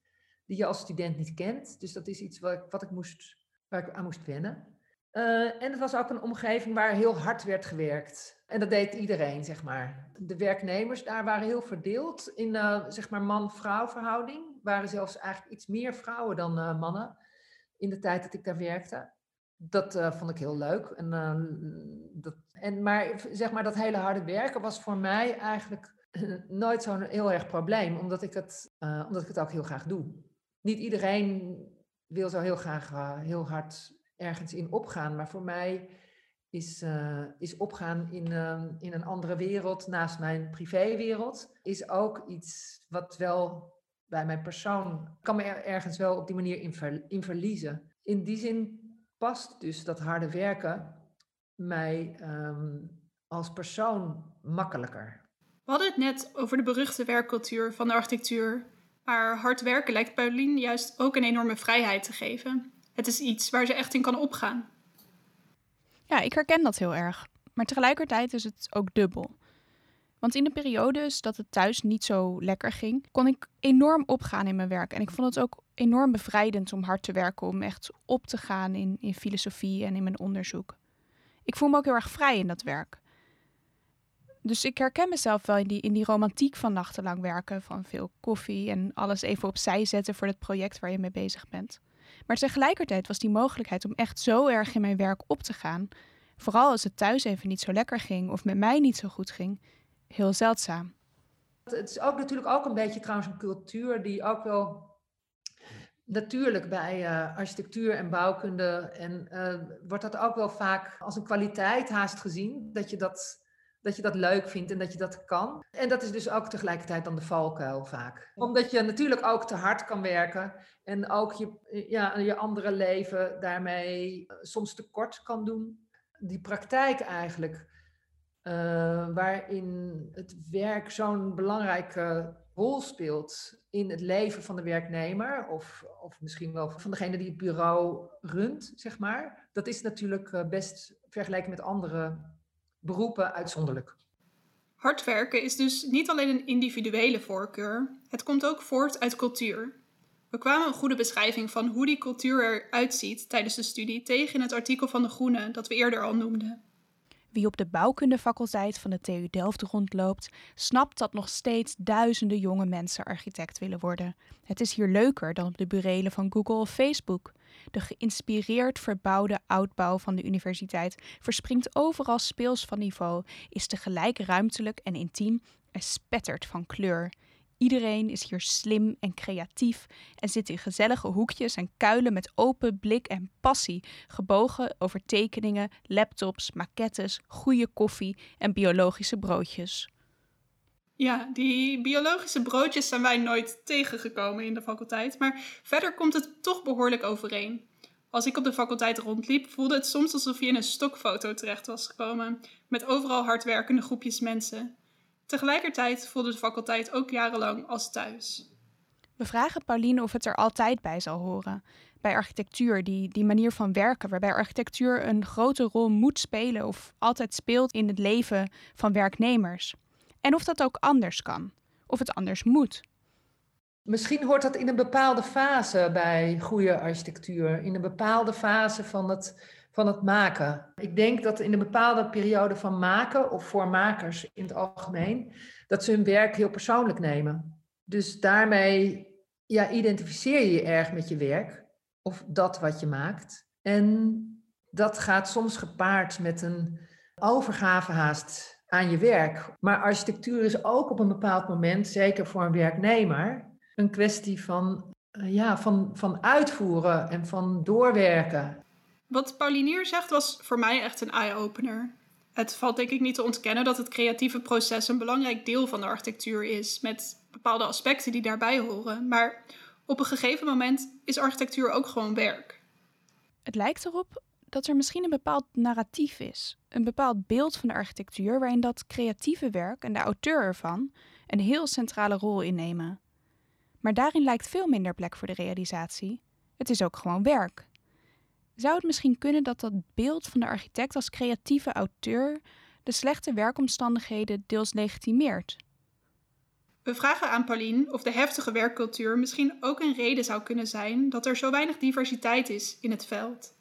die je als student niet kent. Dus dat is iets wat ik, wat ik moest, waar ik aan moest wennen. Uh, en het was ook een omgeving waar heel hard werd gewerkt. En dat deed iedereen, zeg maar. De werknemers daar waren heel verdeeld in, uh, zeg maar, man-vrouw verhouding. Waren zelfs eigenlijk iets meer vrouwen dan uh, mannen in de tijd dat ik daar werkte. Dat vond ik heel leuk. En, dat, en, maar zeg maar, dat hele harde werken was voor mij eigenlijk nooit zo'n heel erg probleem. Omdat ik, het, omdat ik het ook heel graag doe. Niet iedereen wil zo heel graag heel hard ergens in opgaan. Maar voor mij is, is opgaan in, uh, in een andere wereld naast mijn privéwereld, is ook iets wat wel bij mijn persoon, kan me er ergens wel op die manier in, ver, in verliezen. In die zin past dus dat harde werken mij um, als persoon makkelijker. We hadden het net over de beruchte werkcultuur van de architectuur. Maar hard werken lijkt Pauline juist ook een enorme vrijheid te geven. Het is iets waar ze echt in kan opgaan. Ja, ik herken dat heel erg. Maar tegelijkertijd is het ook dubbel. Want in de periodes dat het thuis niet zo lekker ging, kon ik enorm opgaan in mijn werk. En ik vond het ook enorm bevrijdend om hard te werken, om echt op te gaan in, in filosofie en in mijn onderzoek. Ik voel me ook heel erg vrij in dat werk. Dus ik herken mezelf wel in die, in die romantiek van nachtenlang werken, van veel koffie en alles even opzij zetten voor het project waar je mee bezig bent. Maar tegelijkertijd was die mogelijkheid om echt zo erg in mijn werk op te gaan, vooral als het thuis even niet zo lekker ging of met mij niet zo goed ging, heel zeldzaam. Het is ook natuurlijk ook een beetje trouwens een cultuur die ook wel natuurlijk bij uh, architectuur en bouwkunde en uh, wordt dat ook wel vaak als een kwaliteit haast gezien dat je dat dat je dat leuk vindt en dat je dat kan. En dat is dus ook tegelijkertijd dan de valkuil vaak. Omdat je natuurlijk ook te hard kan werken en ook je, ja, je andere leven daarmee eh, soms tekort kan doen. Die praktijk eigenlijk, uh, waarin het werk zo'n belangrijke rol speelt in het leven van de werknemer, of, of misschien wel van degene die het bureau runt, zeg maar. Dat is natuurlijk eh, best vergeleken met andere beroepen uitzonderlijk. Hard werken is dus niet alleen een individuele voorkeur, het komt ook voort uit cultuur. We kwamen een goede beschrijving van hoe die cultuur eruit ziet tijdens de studie tegen in het artikel van De Groene dat we eerder al noemden. Wie op de bouwkundefaculteit van de TU Delft rondloopt, snapt dat nog steeds duizenden jonge mensen architect willen worden. Het is hier leuker dan op de burelen van Google of Facebook. De geïnspireerd verbouwde oudbouw van de universiteit verspringt overal speels van niveau, is tegelijk ruimtelijk en intiem en spettert van kleur. Iedereen is hier slim en creatief en zit in gezellige hoekjes en kuilen met open blik en passie, gebogen over tekeningen, laptops, maquettes, goede koffie en biologische broodjes. Ja, die biologische broodjes zijn wij nooit tegengekomen in de faculteit, maar verder komt het toch behoorlijk overeen. Als ik op de faculteit rondliep, voelde het soms alsof je in een stokfoto terecht was gekomen, met overal hardwerkende groepjes mensen. Tegelijkertijd voelde de faculteit ook jarenlang als thuis. We vragen Pauline of het er altijd bij zal horen. Bij architectuur, die, die manier van werken, waarbij architectuur een grote rol moet spelen of altijd speelt in het leven van werknemers. En of dat ook anders kan, of het anders moet. Misschien hoort dat in een bepaalde fase bij goede architectuur. In een bepaalde fase van het van het maken. Ik denk dat in een bepaalde periode van maken, of voor makers in het algemeen, dat ze hun werk heel persoonlijk nemen. Dus daarmee ja, identificeer je je erg met je werk, of dat wat je maakt. En dat gaat soms gepaard met een overgave haast aan je werk. Maar architectuur is ook op een bepaald moment, zeker voor een werknemer, een kwestie van, eh, ja, van, van uitvoeren en van doorwerken. Wat Paulinier zegt was voor mij echt een eye-opener. Het valt denk ik niet te ontkennen dat het creatieve proces een belangrijk deel van de architectuur is, met bepaalde aspecten die daarbij horen. Maar op een gegeven moment is architectuur ook gewoon werk. Het lijkt erop dat er misschien een bepaald narratief is, een bepaald beeld van de architectuur waarin dat creatieve werk en de auteur ervan een heel centrale rol innemen. Maar daarin lijkt veel minder plek voor de realisatie. Het is ook gewoon werk. Zou het misschien kunnen dat dat beeld van de architect als creatieve auteur de slechte werkomstandigheden deels legitimeert? We vragen aan Pauline of de heftige werkcultuur misschien ook een reden zou kunnen zijn dat er zo weinig diversiteit is in het veld.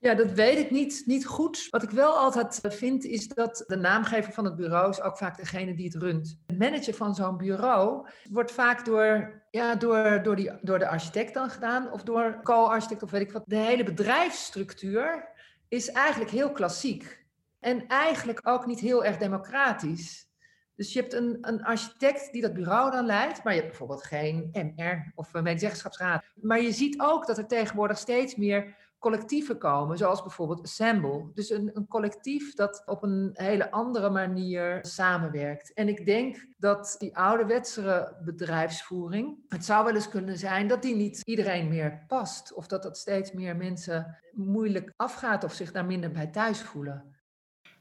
Ja, dat weet ik niet, niet goed. Wat ik wel altijd vind, is dat de naamgever van het bureau is ook vaak degene die het runt. De manager van zo'n bureau wordt vaak door, ja, door, door, die, door de architect dan gedaan, of door co-architect of weet ik wat. De hele bedrijfsstructuur is eigenlijk heel klassiek. En eigenlijk ook niet heel erg democratisch. Dus je hebt een, een architect die dat bureau dan leidt, maar je hebt bijvoorbeeld geen MR of medezeggenschapsraad. Maar je ziet ook dat er tegenwoordig steeds meer collectieven komen, zoals bijvoorbeeld Assemble. Dus een, een collectief dat op een hele andere manier samenwerkt. En ik denk dat die ouderwetsere bedrijfsvoering, het zou wel eens kunnen zijn dat die niet iedereen meer past. Of dat dat steeds meer mensen moeilijk afgaat of zich daar minder bij thuis voelen.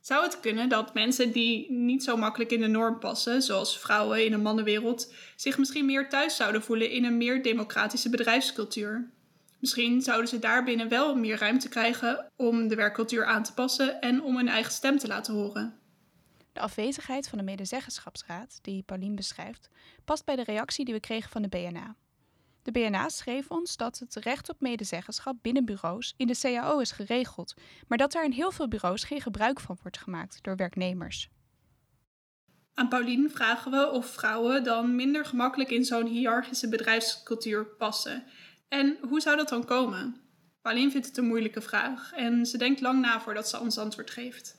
Zou het kunnen dat mensen die niet zo makkelijk in de norm passen, zoals vrouwen in een mannenwereld, zich misschien meer thuis zouden voelen in een meer democratische bedrijfscultuur? Misschien zouden ze daarbinnen wel meer ruimte krijgen om de werkcultuur aan te passen en om hun eigen stem te laten horen. De afwezigheid van de medezeggenschapsraad, die Paulien beschrijft, past bij de reactie die we kregen van de BNA. De BNA schreef ons dat het recht op medezeggenschap binnen bureaus in de CAO is geregeld, maar dat daar in heel veel bureaus geen gebruik van wordt gemaakt door werknemers. Aan Paulien vragen we of vrouwen dan minder gemakkelijk in zo'n hiërarchische bedrijfscultuur passen en hoe zou dat dan komen? Pauline vindt het een moeilijke vraag en ze denkt lang na voordat ze ons antwoord geeft.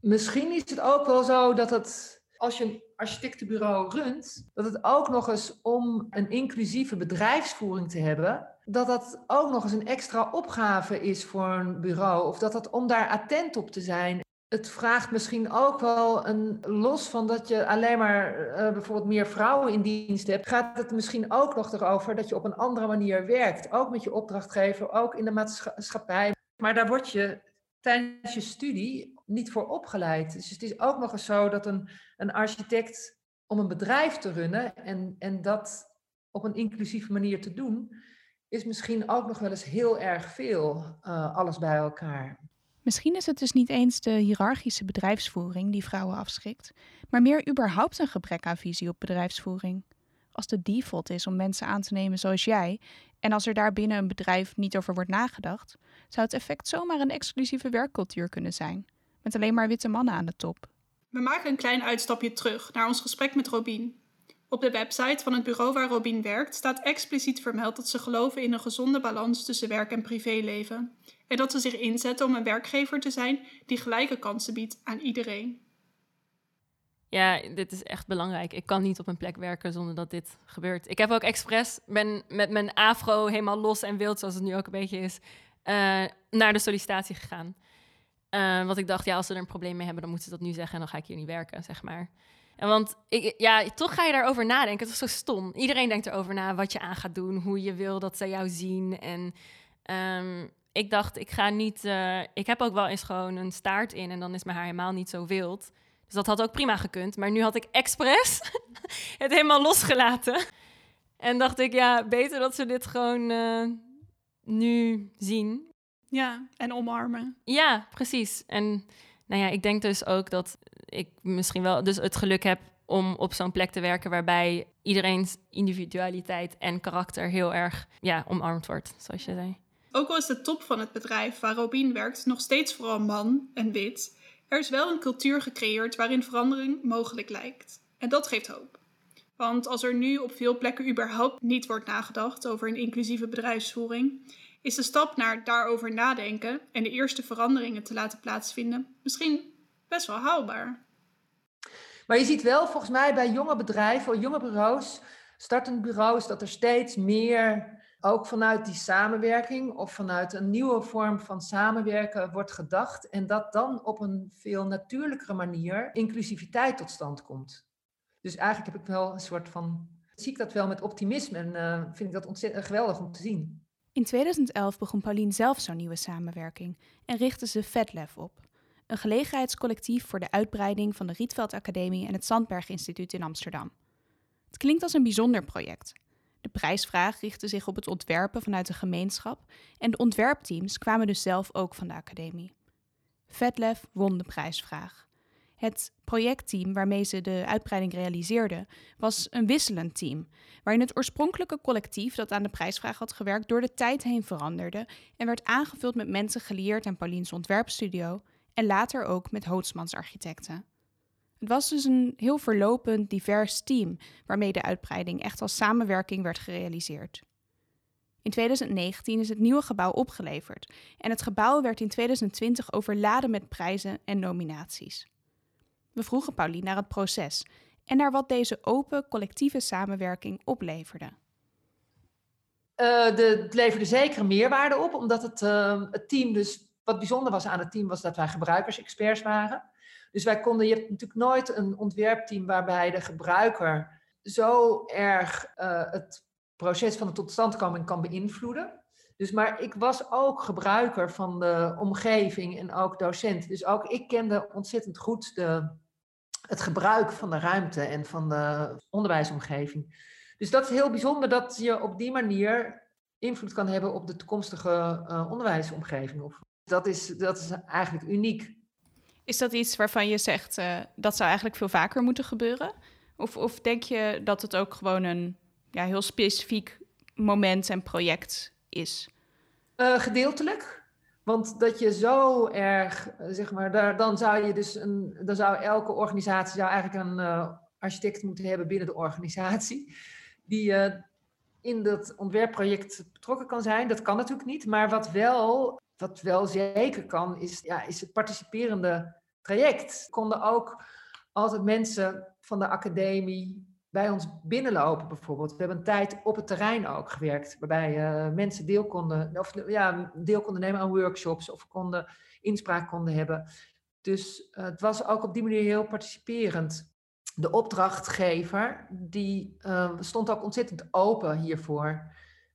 Misschien is het ook wel zo dat het, als je een architectenbureau runt, dat het ook nog eens om een inclusieve bedrijfsvoering te hebben, dat dat ook nog eens een extra opgave is voor een bureau. Of dat dat om daar attent op te zijn het vraagt misschien ook wel een, los van dat je alleen maar uh, bijvoorbeeld meer vrouwen in dienst hebt, gaat het misschien ook nog erover dat je op een andere manier werkt. Ook met je opdrachtgever, ook in de maatschappij. Maar daar word je tijdens je studie niet voor opgeleid. Dus het is ook nog eens zo dat een, een architect om een bedrijf te runnen en, en dat op een inclusieve manier te doen, is misschien ook nog wel eens heel erg veel, uh, alles bij elkaar. Misschien is het dus niet eens de hiërarchische bedrijfsvoering die vrouwen afschrikt, maar meer überhaupt een gebrek aan visie op bedrijfsvoering. Als de default is om mensen aan te nemen zoals jij, en als er daar binnen een bedrijf niet over wordt nagedacht, zou het effect zomaar een exclusieve werkcultuur kunnen zijn, met alleen maar witte mannen aan de top. We maken een klein uitstapje terug naar ons gesprek met Robin. Op de website van het bureau waar Robin werkt staat expliciet vermeld dat ze geloven in een gezonde balans tussen werk en privéleven. En dat ze zich inzetten om een werkgever te zijn die gelijke kansen biedt aan iedereen. Ja, dit is echt belangrijk. Ik kan niet op een plek werken zonder dat dit gebeurt. Ik heb ook expres, ben met mijn afro helemaal los en wild, zoals het nu ook een beetje is, uh, naar de sollicitatie gegaan. Uh, want ik dacht, ja, als ze er een probleem mee hebben, dan moeten ze dat nu zeggen en dan ga ik hier niet werken, zeg maar. En want ik, ja, toch ga je daarover nadenken. Het is zo stom. Iedereen denkt erover na wat je aan gaat doen, hoe je wil dat ze jou zien. En um, ik dacht, ik ga niet. Uh, ik heb ook wel eens gewoon een staart in en dan is mijn haar helemaal niet zo wild. Dus dat had ook prima gekund. Maar nu had ik expres het helemaal losgelaten. En dacht ik, ja, beter dat ze dit gewoon uh, nu zien. Ja, en omarmen. Ja, precies. En nou ja, ik denk dus ook dat ik misschien wel dus het geluk heb om op zo'n plek te werken waarbij iedereen's individualiteit en karakter heel erg ja, omarmd wordt, zoals je zei. Ook al is de top van het bedrijf waar Robin werkt nog steeds vooral man en wit, er is wel een cultuur gecreëerd waarin verandering mogelijk lijkt. En dat geeft hoop. Want als er nu op veel plekken überhaupt niet wordt nagedacht over een inclusieve bedrijfsvoering, is de stap naar daarover nadenken en de eerste veranderingen te laten plaatsvinden misschien best wel haalbaar. Maar je ziet wel volgens mij bij jonge bedrijven, jonge bureaus, startende bureaus, dat er steeds meer ook vanuit die samenwerking of vanuit een nieuwe vorm van samenwerken wordt gedacht en dat dan op een veel natuurlijkere manier inclusiviteit tot stand komt. Dus eigenlijk heb ik wel een soort van, zie ik dat wel met optimisme en uh, vind ik dat ontzettend geweldig om te zien. In 2011 begon Paulien zelf zo'n nieuwe samenwerking en richtte ze FedLev op. Een gelegenheidscollectief voor de uitbreiding van de Rietveld Academie en het Sandberg Instituut in Amsterdam. Het klinkt als een bijzonder project. De prijsvraag richtte zich op het ontwerpen vanuit de gemeenschap en de ontwerpteams kwamen dus zelf ook van de academie. FedLev won de prijsvraag. Het projectteam waarmee ze de uitbreiding realiseerden was een wisselend team, waarin het oorspronkelijke collectief dat aan de prijsvraag had gewerkt door de tijd heen veranderde en werd aangevuld met mensen geleerd aan Pauliens ontwerpstudio en later ook met Hootsmans architecten. Het was dus een heel verlopend, divers team waarmee de uitbreiding echt als samenwerking werd gerealiseerd. In 2019 is het nieuwe gebouw opgeleverd en het gebouw werd in 2020 overladen met prijzen en nominaties. We vroegen Pauline naar het proces en naar wat deze open collectieve samenwerking opleverde. Uh, de, het leverde zeker meerwaarde op, omdat het, uh, het team dus, wat bijzonder was aan het team, was dat wij gebruikersexperts waren. Dus wij konden, je hebt natuurlijk nooit een ontwerpteam waarbij de gebruiker zo erg uh, het proces van de totstandkoming kan beïnvloeden. Dus, maar ik was ook gebruiker van de omgeving en ook docent. Dus ook ik kende ontzettend goed de, het gebruik van de ruimte en van de onderwijsomgeving. Dus dat is heel bijzonder dat je op die manier invloed kan hebben op de toekomstige uh, onderwijsomgeving. Dat is, dat is eigenlijk uniek. Is dat iets waarvan je zegt uh, dat zou eigenlijk veel vaker moeten gebeuren? Of, of denk je dat het ook gewoon een ja, heel specifiek moment en project is? Uh, gedeeltelijk. Want dat je zo erg, zeg maar, daar, dan zou je dus een, dan zou elke organisatie zou eigenlijk een uh, architect moeten hebben binnen de organisatie. Die in dat ontwerpproject betrokken kan zijn. Dat kan natuurlijk niet. Maar wat wel wat wel zeker kan, is, ja, is het participerende traject. Konden ook altijd mensen van de academie bij ons binnenlopen bijvoorbeeld. We hebben een tijd op het terrein ook gewerkt, waarbij uh, mensen deel konden, of, ja, deel konden nemen aan workshops of konden inspraak konden hebben. Dus uh, het was ook op die manier heel participerend. De opdrachtgever die, uh, stond ook ontzettend open hiervoor.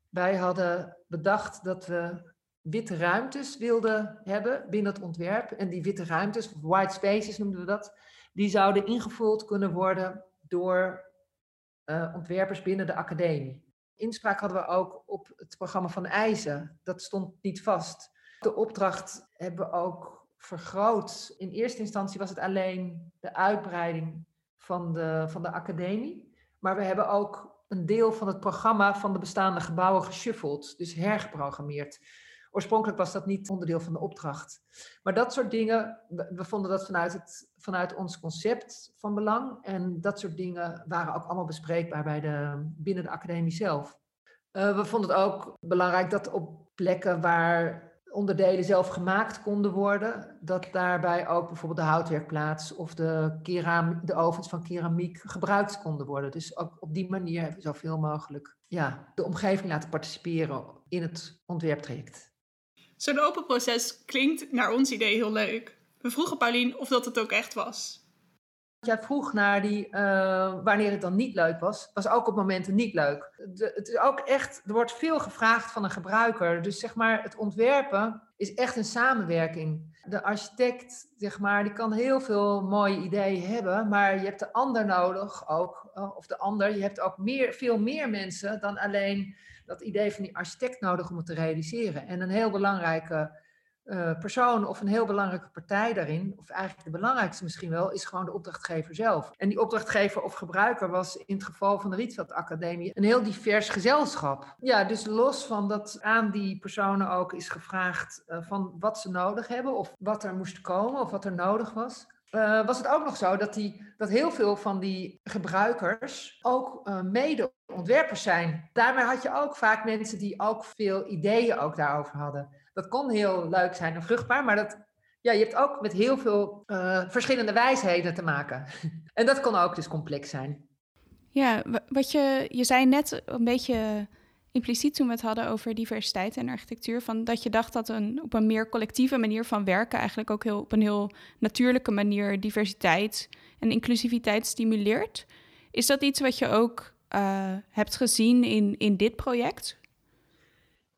Wij hadden bedacht dat we witte ruimtes wilden hebben binnen het ontwerp. En die witte ruimtes, white spaces noemden we dat, die zouden ingevuld kunnen worden door uh, ontwerpers binnen de academie. Inspraak hadden we ook op het programma van eisen. Dat stond niet vast. De opdracht hebben we ook vergroot. In eerste instantie was het alleen de uitbreiding van de, van de academie. Maar we hebben ook een deel van het programma van de bestaande gebouwen geshuffeld, dus hergeprogrammeerd. Oorspronkelijk was dat niet onderdeel van de opdracht. Maar dat soort dingen, we, vonden dat vanuit, het, vanuit ons concept van belang. En dat soort dingen waren ook allemaal bespreekbaar bij de, binnen de academie zelf. Uh, we vonden het ook belangrijk dat op plekken waar onderdelen zelf gemaakt konden worden, dat daarbij ook bijvoorbeeld de houtwerkplaats of de, keram, de ovens van keramiek gebruikt konden worden. Dus ook op die manier hebben we zoveel mogelijk ja, de omgeving laten participeren in het ontwerptraject. Zo'n open proces klinkt naar ons idee heel leuk. We vroegen Paulien of dat het ook echt was. Jij vroeg naar die, uh, wanneer het dan niet leuk was. Was ook op momenten niet leuk. Het is ook echt, er wordt veel gevraagd van een gebruiker. Dus zeg maar, het ontwerpen is echt een samenwerking. De architect, zeg maar, die kan heel veel mooie ideeën hebben. Maar je hebt de ander nodig ook. Uh, of de ander, je hebt ook meer, veel meer mensen dan alleen dat idee van die architect nodig om het te realiseren. En een heel belangrijke uh, persoon of een heel belangrijke partij daarin, of eigenlijk de belangrijkste misschien wel, is gewoon de opdrachtgever zelf. En die opdrachtgever of gebruiker was in het geval van de Rietveld Academie een heel divers gezelschap. Ja, dus los van dat aan die personen ook is gevraagd uh, van wat ze nodig hebben of wat er moest komen of wat er nodig was. Uh, was het ook nog zo dat, die, dat heel veel van die gebruikers ook uh, mede-ontwerpers zijn. Daarmee had je ook vaak mensen die ook veel ideeën ook daarover hadden. Dat kon heel leuk zijn en vruchtbaar, maar dat, ja, je hebt ook met heel veel uh, verschillende wijsheden te maken. en dat kon ook dus complex zijn. Ja, wat je, je zei net een beetje impliciet toen we het hadden over diversiteit en architectuur, van dat je dacht dat een, op een meer collectieve manier van werken eigenlijk ook heel, op een heel natuurlijke manier diversiteit en inclusiviteit stimuleert. Is dat iets wat je ook uh, hebt gezien in, in dit project?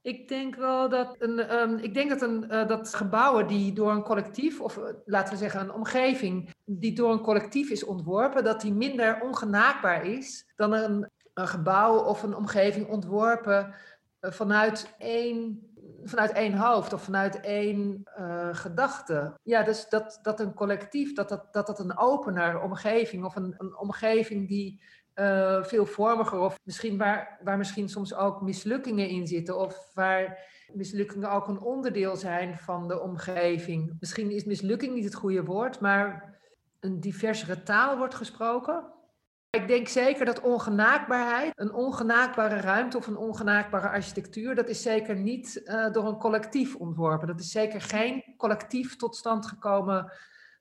Ik denk wel dat, een, um, ik denk dat, een, uh, dat gebouwen die door een collectief, of uh, laten we zeggen een omgeving, die door een collectief is ontworpen, dat die minder ongenaakbaar is dan een, een gebouw of een omgeving ontworpen uh, vanuit één, vanuit één hoofd of vanuit één gedachte. Ja, dus dat, dat een collectief, dat dat, dat, dat een opener omgeving of een, een omgeving die uh, veelvormiger of misschien waar, waar misschien soms ook mislukkingen in zitten of waar mislukkingen ook een onderdeel zijn van de omgeving. Misschien is mislukking niet het goede woord, maar een diversere taal wordt gesproken. Ik denk zeker dat ongenaakbaarheid, een ongenaakbare ruimte of een ongenaakbare architectuur, dat is zeker niet uh, door een collectief ontworpen. Dat is zeker geen collectief tot stand gekomen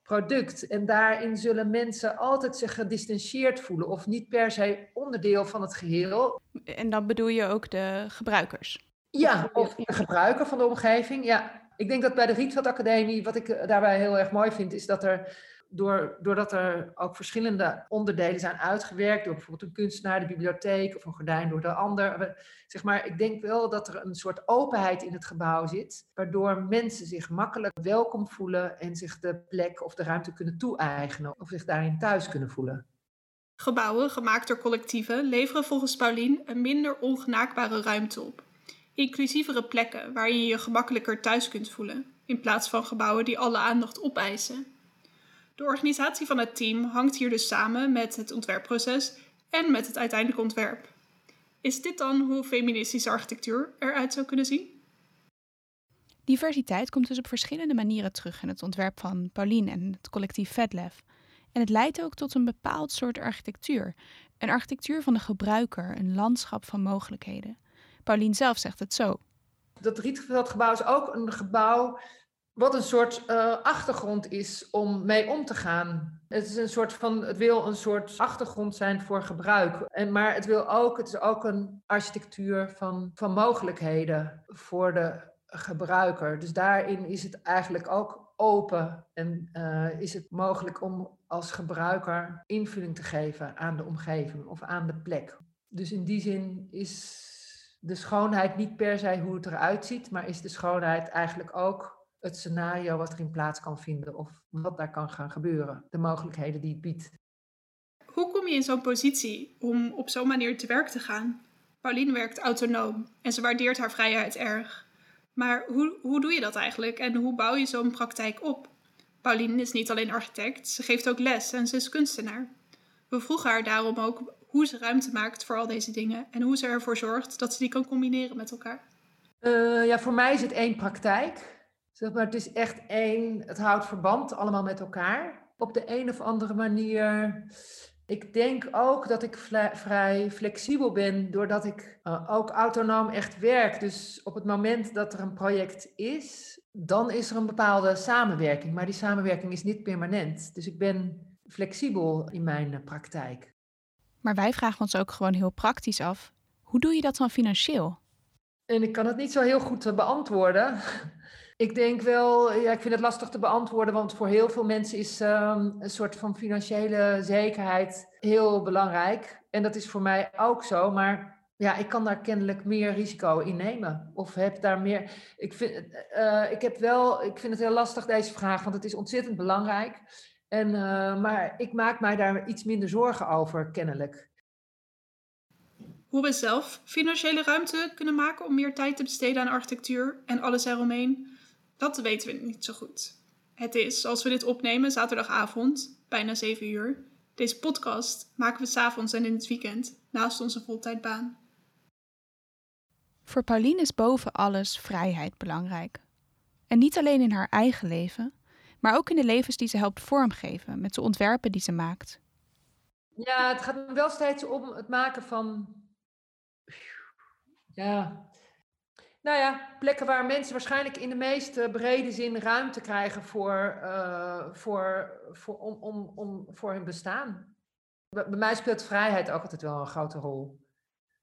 product. En daarin zullen mensen altijd zich gedistanceerd voelen of niet per se onderdeel van het geheel. En dan bedoel je ook de gebruikers? Ja, of de gebruiker van de omgeving. Ja, ik denk dat bij de Rietveld Academie, wat ik daarbij heel erg mooi vind, is dat er door, doordat er ook verschillende onderdelen zijn uitgewerkt, door bijvoorbeeld een kunstenaar, de bibliotheek of een gordijn door de ander. Zeg maar, ik denk wel dat er een soort openheid in het gebouw zit, waardoor mensen zich makkelijk welkom voelen en zich de plek of de ruimte kunnen toe-eigenen of zich daarin thuis kunnen voelen. Gebouwen gemaakt door collectieven leveren volgens Paulien een minder ongenaakbare ruimte op. Inclusievere plekken waarin je je gemakkelijker thuis kunt voelen, in plaats van gebouwen die alle aandacht opeisen. De organisatie van het team hangt hier dus samen met het ontwerpproces en met het uiteindelijke ontwerp. Is dit dan hoe feministische architectuur eruit zou kunnen zien? Diversiteit komt dus op verschillende manieren terug in het ontwerp van Pauline en het collectief FedLef. En het leidt ook tot een bepaald soort architectuur. Een architectuur van de gebruiker, een landschap van mogelijkheden. Pauline zelf zegt het zo. Dat Rietveldgebouw is ook een gebouw wat een soort uh, achtergrond is om mee om te gaan. Het is een soort van, het wil een soort achtergrond zijn voor gebruik. En, maar het wil ook, het is ook een architectuur van, van mogelijkheden voor de gebruiker. Dus daarin is het eigenlijk ook open en uh, is het mogelijk om als gebruiker invulling te geven aan de omgeving of aan de plek. Dus in die zin is de schoonheid niet per se hoe het eruit ziet, maar is de schoonheid eigenlijk ook het scenario wat erin plaats kan vinden of wat daar kan gaan gebeuren, de mogelijkheden die het biedt. Hoe kom je in zo'n positie om op zo'n manier te werk te gaan? Pauline werkt autonoom en ze waardeert haar vrijheid erg. Maar hoe, hoe doe je dat eigenlijk en hoe bouw je zo'n praktijk op? Pauline is niet alleen architect, ze geeft ook les en ze is kunstenaar. We vroegen haar daarom ook hoe ze ruimte maakt voor al deze dingen en hoe ze ervoor zorgt dat ze die kan combineren met elkaar. Uh, ja, voor mij is het één praktijk. Zeg maar, het is echt één, het houdt verband allemaal met elkaar. Op de een of andere manier. Ik denk ook dat ik vrij flexibel ben, doordat ik uh, ook autonoom echt werk. Dus op het moment dat er een project is, dan is er een bepaalde samenwerking. Maar die samenwerking is niet permanent. Dus ik ben flexibel in mijn uh, praktijk. Maar wij vragen ons ook gewoon heel praktisch af: hoe doe je dat dan financieel? En ik kan het niet zo heel goed uh, beantwoorden. Ik denk wel, ja, ik vind het lastig te beantwoorden, want voor heel veel mensen is um, een soort van financiële zekerheid heel belangrijk. En dat is voor mij ook zo, maar ja, ik kan daar kennelijk meer risico in nemen. Of heb daar meer. Ik vind, uh, ik heb wel, ik vind het heel lastig deze vraag, want het is ontzettend belangrijk. En, uh, maar ik maak mij daar iets minder zorgen over, kennelijk. Hoe we zelf financiële ruimte kunnen maken om meer tijd te besteden aan architectuur en alles eromheen Dat weten we niet zo goed. Het is, als we dit opnemen, zaterdagavond, bijna 7 uur. Deze podcast maken we s'avonds en in het weekend, naast onze voltijdbaan. Voor Pauline is boven alles vrijheid belangrijk. En niet alleen in haar eigen leven, maar ook in de levens die ze helpt vormgeven met de ontwerpen die ze maakt. Ja, het gaat me wel steeds om het maken van. Ja. Nou ja, plekken waar mensen waarschijnlijk in de meest brede zin ruimte krijgen voor, uh, voor, voor, om, om, om, voor hun bestaan. Bij mij speelt vrijheid ook altijd wel een grote rol.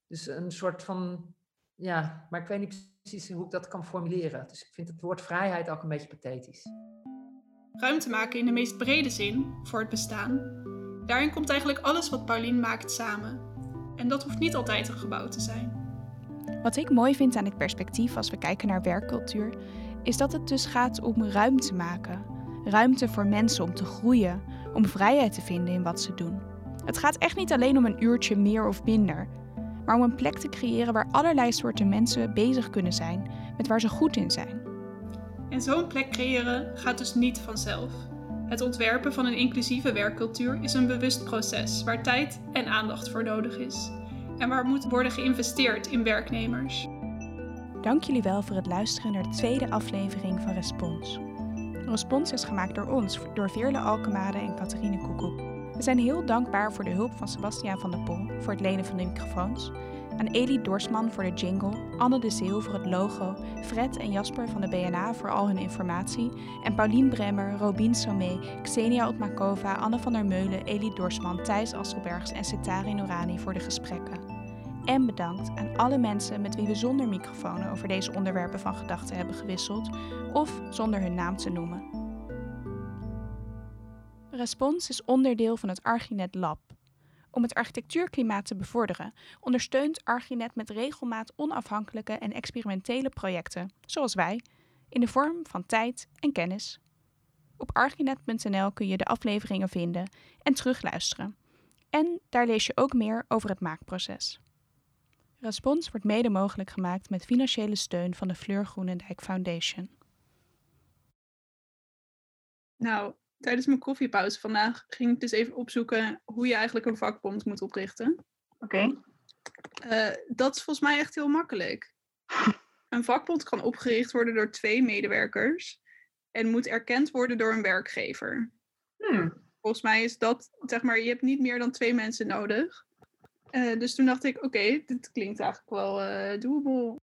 Dus een soort van. Ja, maar ik weet niet precies hoe ik dat kan formuleren. Dus ik vind het woord vrijheid ook een beetje pathetisch. Ruimte maken in de meest brede zin voor het bestaan. Daarin komt eigenlijk alles wat Pauline maakt samen. En dat hoeft niet altijd een gebouw te zijn. Wat ik mooi vind aan dit perspectief als we kijken naar werkcultuur, is dat het dus gaat om ruimte maken. Ruimte voor mensen om te groeien, om vrijheid te vinden in wat ze doen. Het gaat echt niet alleen om een uurtje meer of minder, maar om een plek te creëren waar allerlei soorten mensen bezig kunnen zijn met waar ze goed in zijn. En zo'n plek creëren gaat dus niet vanzelf. Het ontwerpen van een inclusieve werkcultuur is een bewust proces waar tijd en aandacht voor nodig is. En waar moet worden geïnvesteerd in werknemers. Dank jullie wel voor het luisteren naar de tweede aflevering van Respons. Respons is gemaakt door ons, door Veerle Alkemade en Catharine Koekoek. We zijn heel dankbaar voor de hulp van Sebastiaan van der Pol voor het lenen van de microfoons aan Elie Dorsman voor de jingle, Anne de Zeeuw voor het logo, Fred en Jasper van de BNA voor al hun informatie en Paulien Bremmer, Robin Somé, Xenia Otmakova, Anne van der Meulen, Elie Dorsman, Thijs Asselbergs en Setari Norani voor de gesprekken. En bedankt aan alle mensen met wie we zonder microfoon over deze onderwerpen van gedachten hebben gewisseld of zonder hun naam te noemen. Respons is onderdeel van het Arginet Lab, om het architectuurklimaat te bevorderen, ondersteunt Arginet met regelmaat onafhankelijke en experimentele projecten, zoals wij, in de vorm van tijd en kennis. Op arginet.nl kun je de afleveringen vinden en terugluisteren. En daar lees je ook meer over het maakproces. Respons wordt mede mogelijk gemaakt met financiële steun van de Fleur Groenendijk Foundation. Nou, tijdens mijn koffiepauze vandaag ging ik dus even opzoeken hoe je eigenlijk een vakbond moet oprichten. Oké. Eh, dat is volgens mij echt heel makkelijk. Een vakbond kan opgericht worden door twee medewerkers en moet erkend worden door een werkgever. Hmm. Volgens mij is dat, zeg maar, je hebt niet meer dan twee mensen nodig. Uh, dus toen dacht ik, oké, dit klinkt eigenlijk wel uh, doable.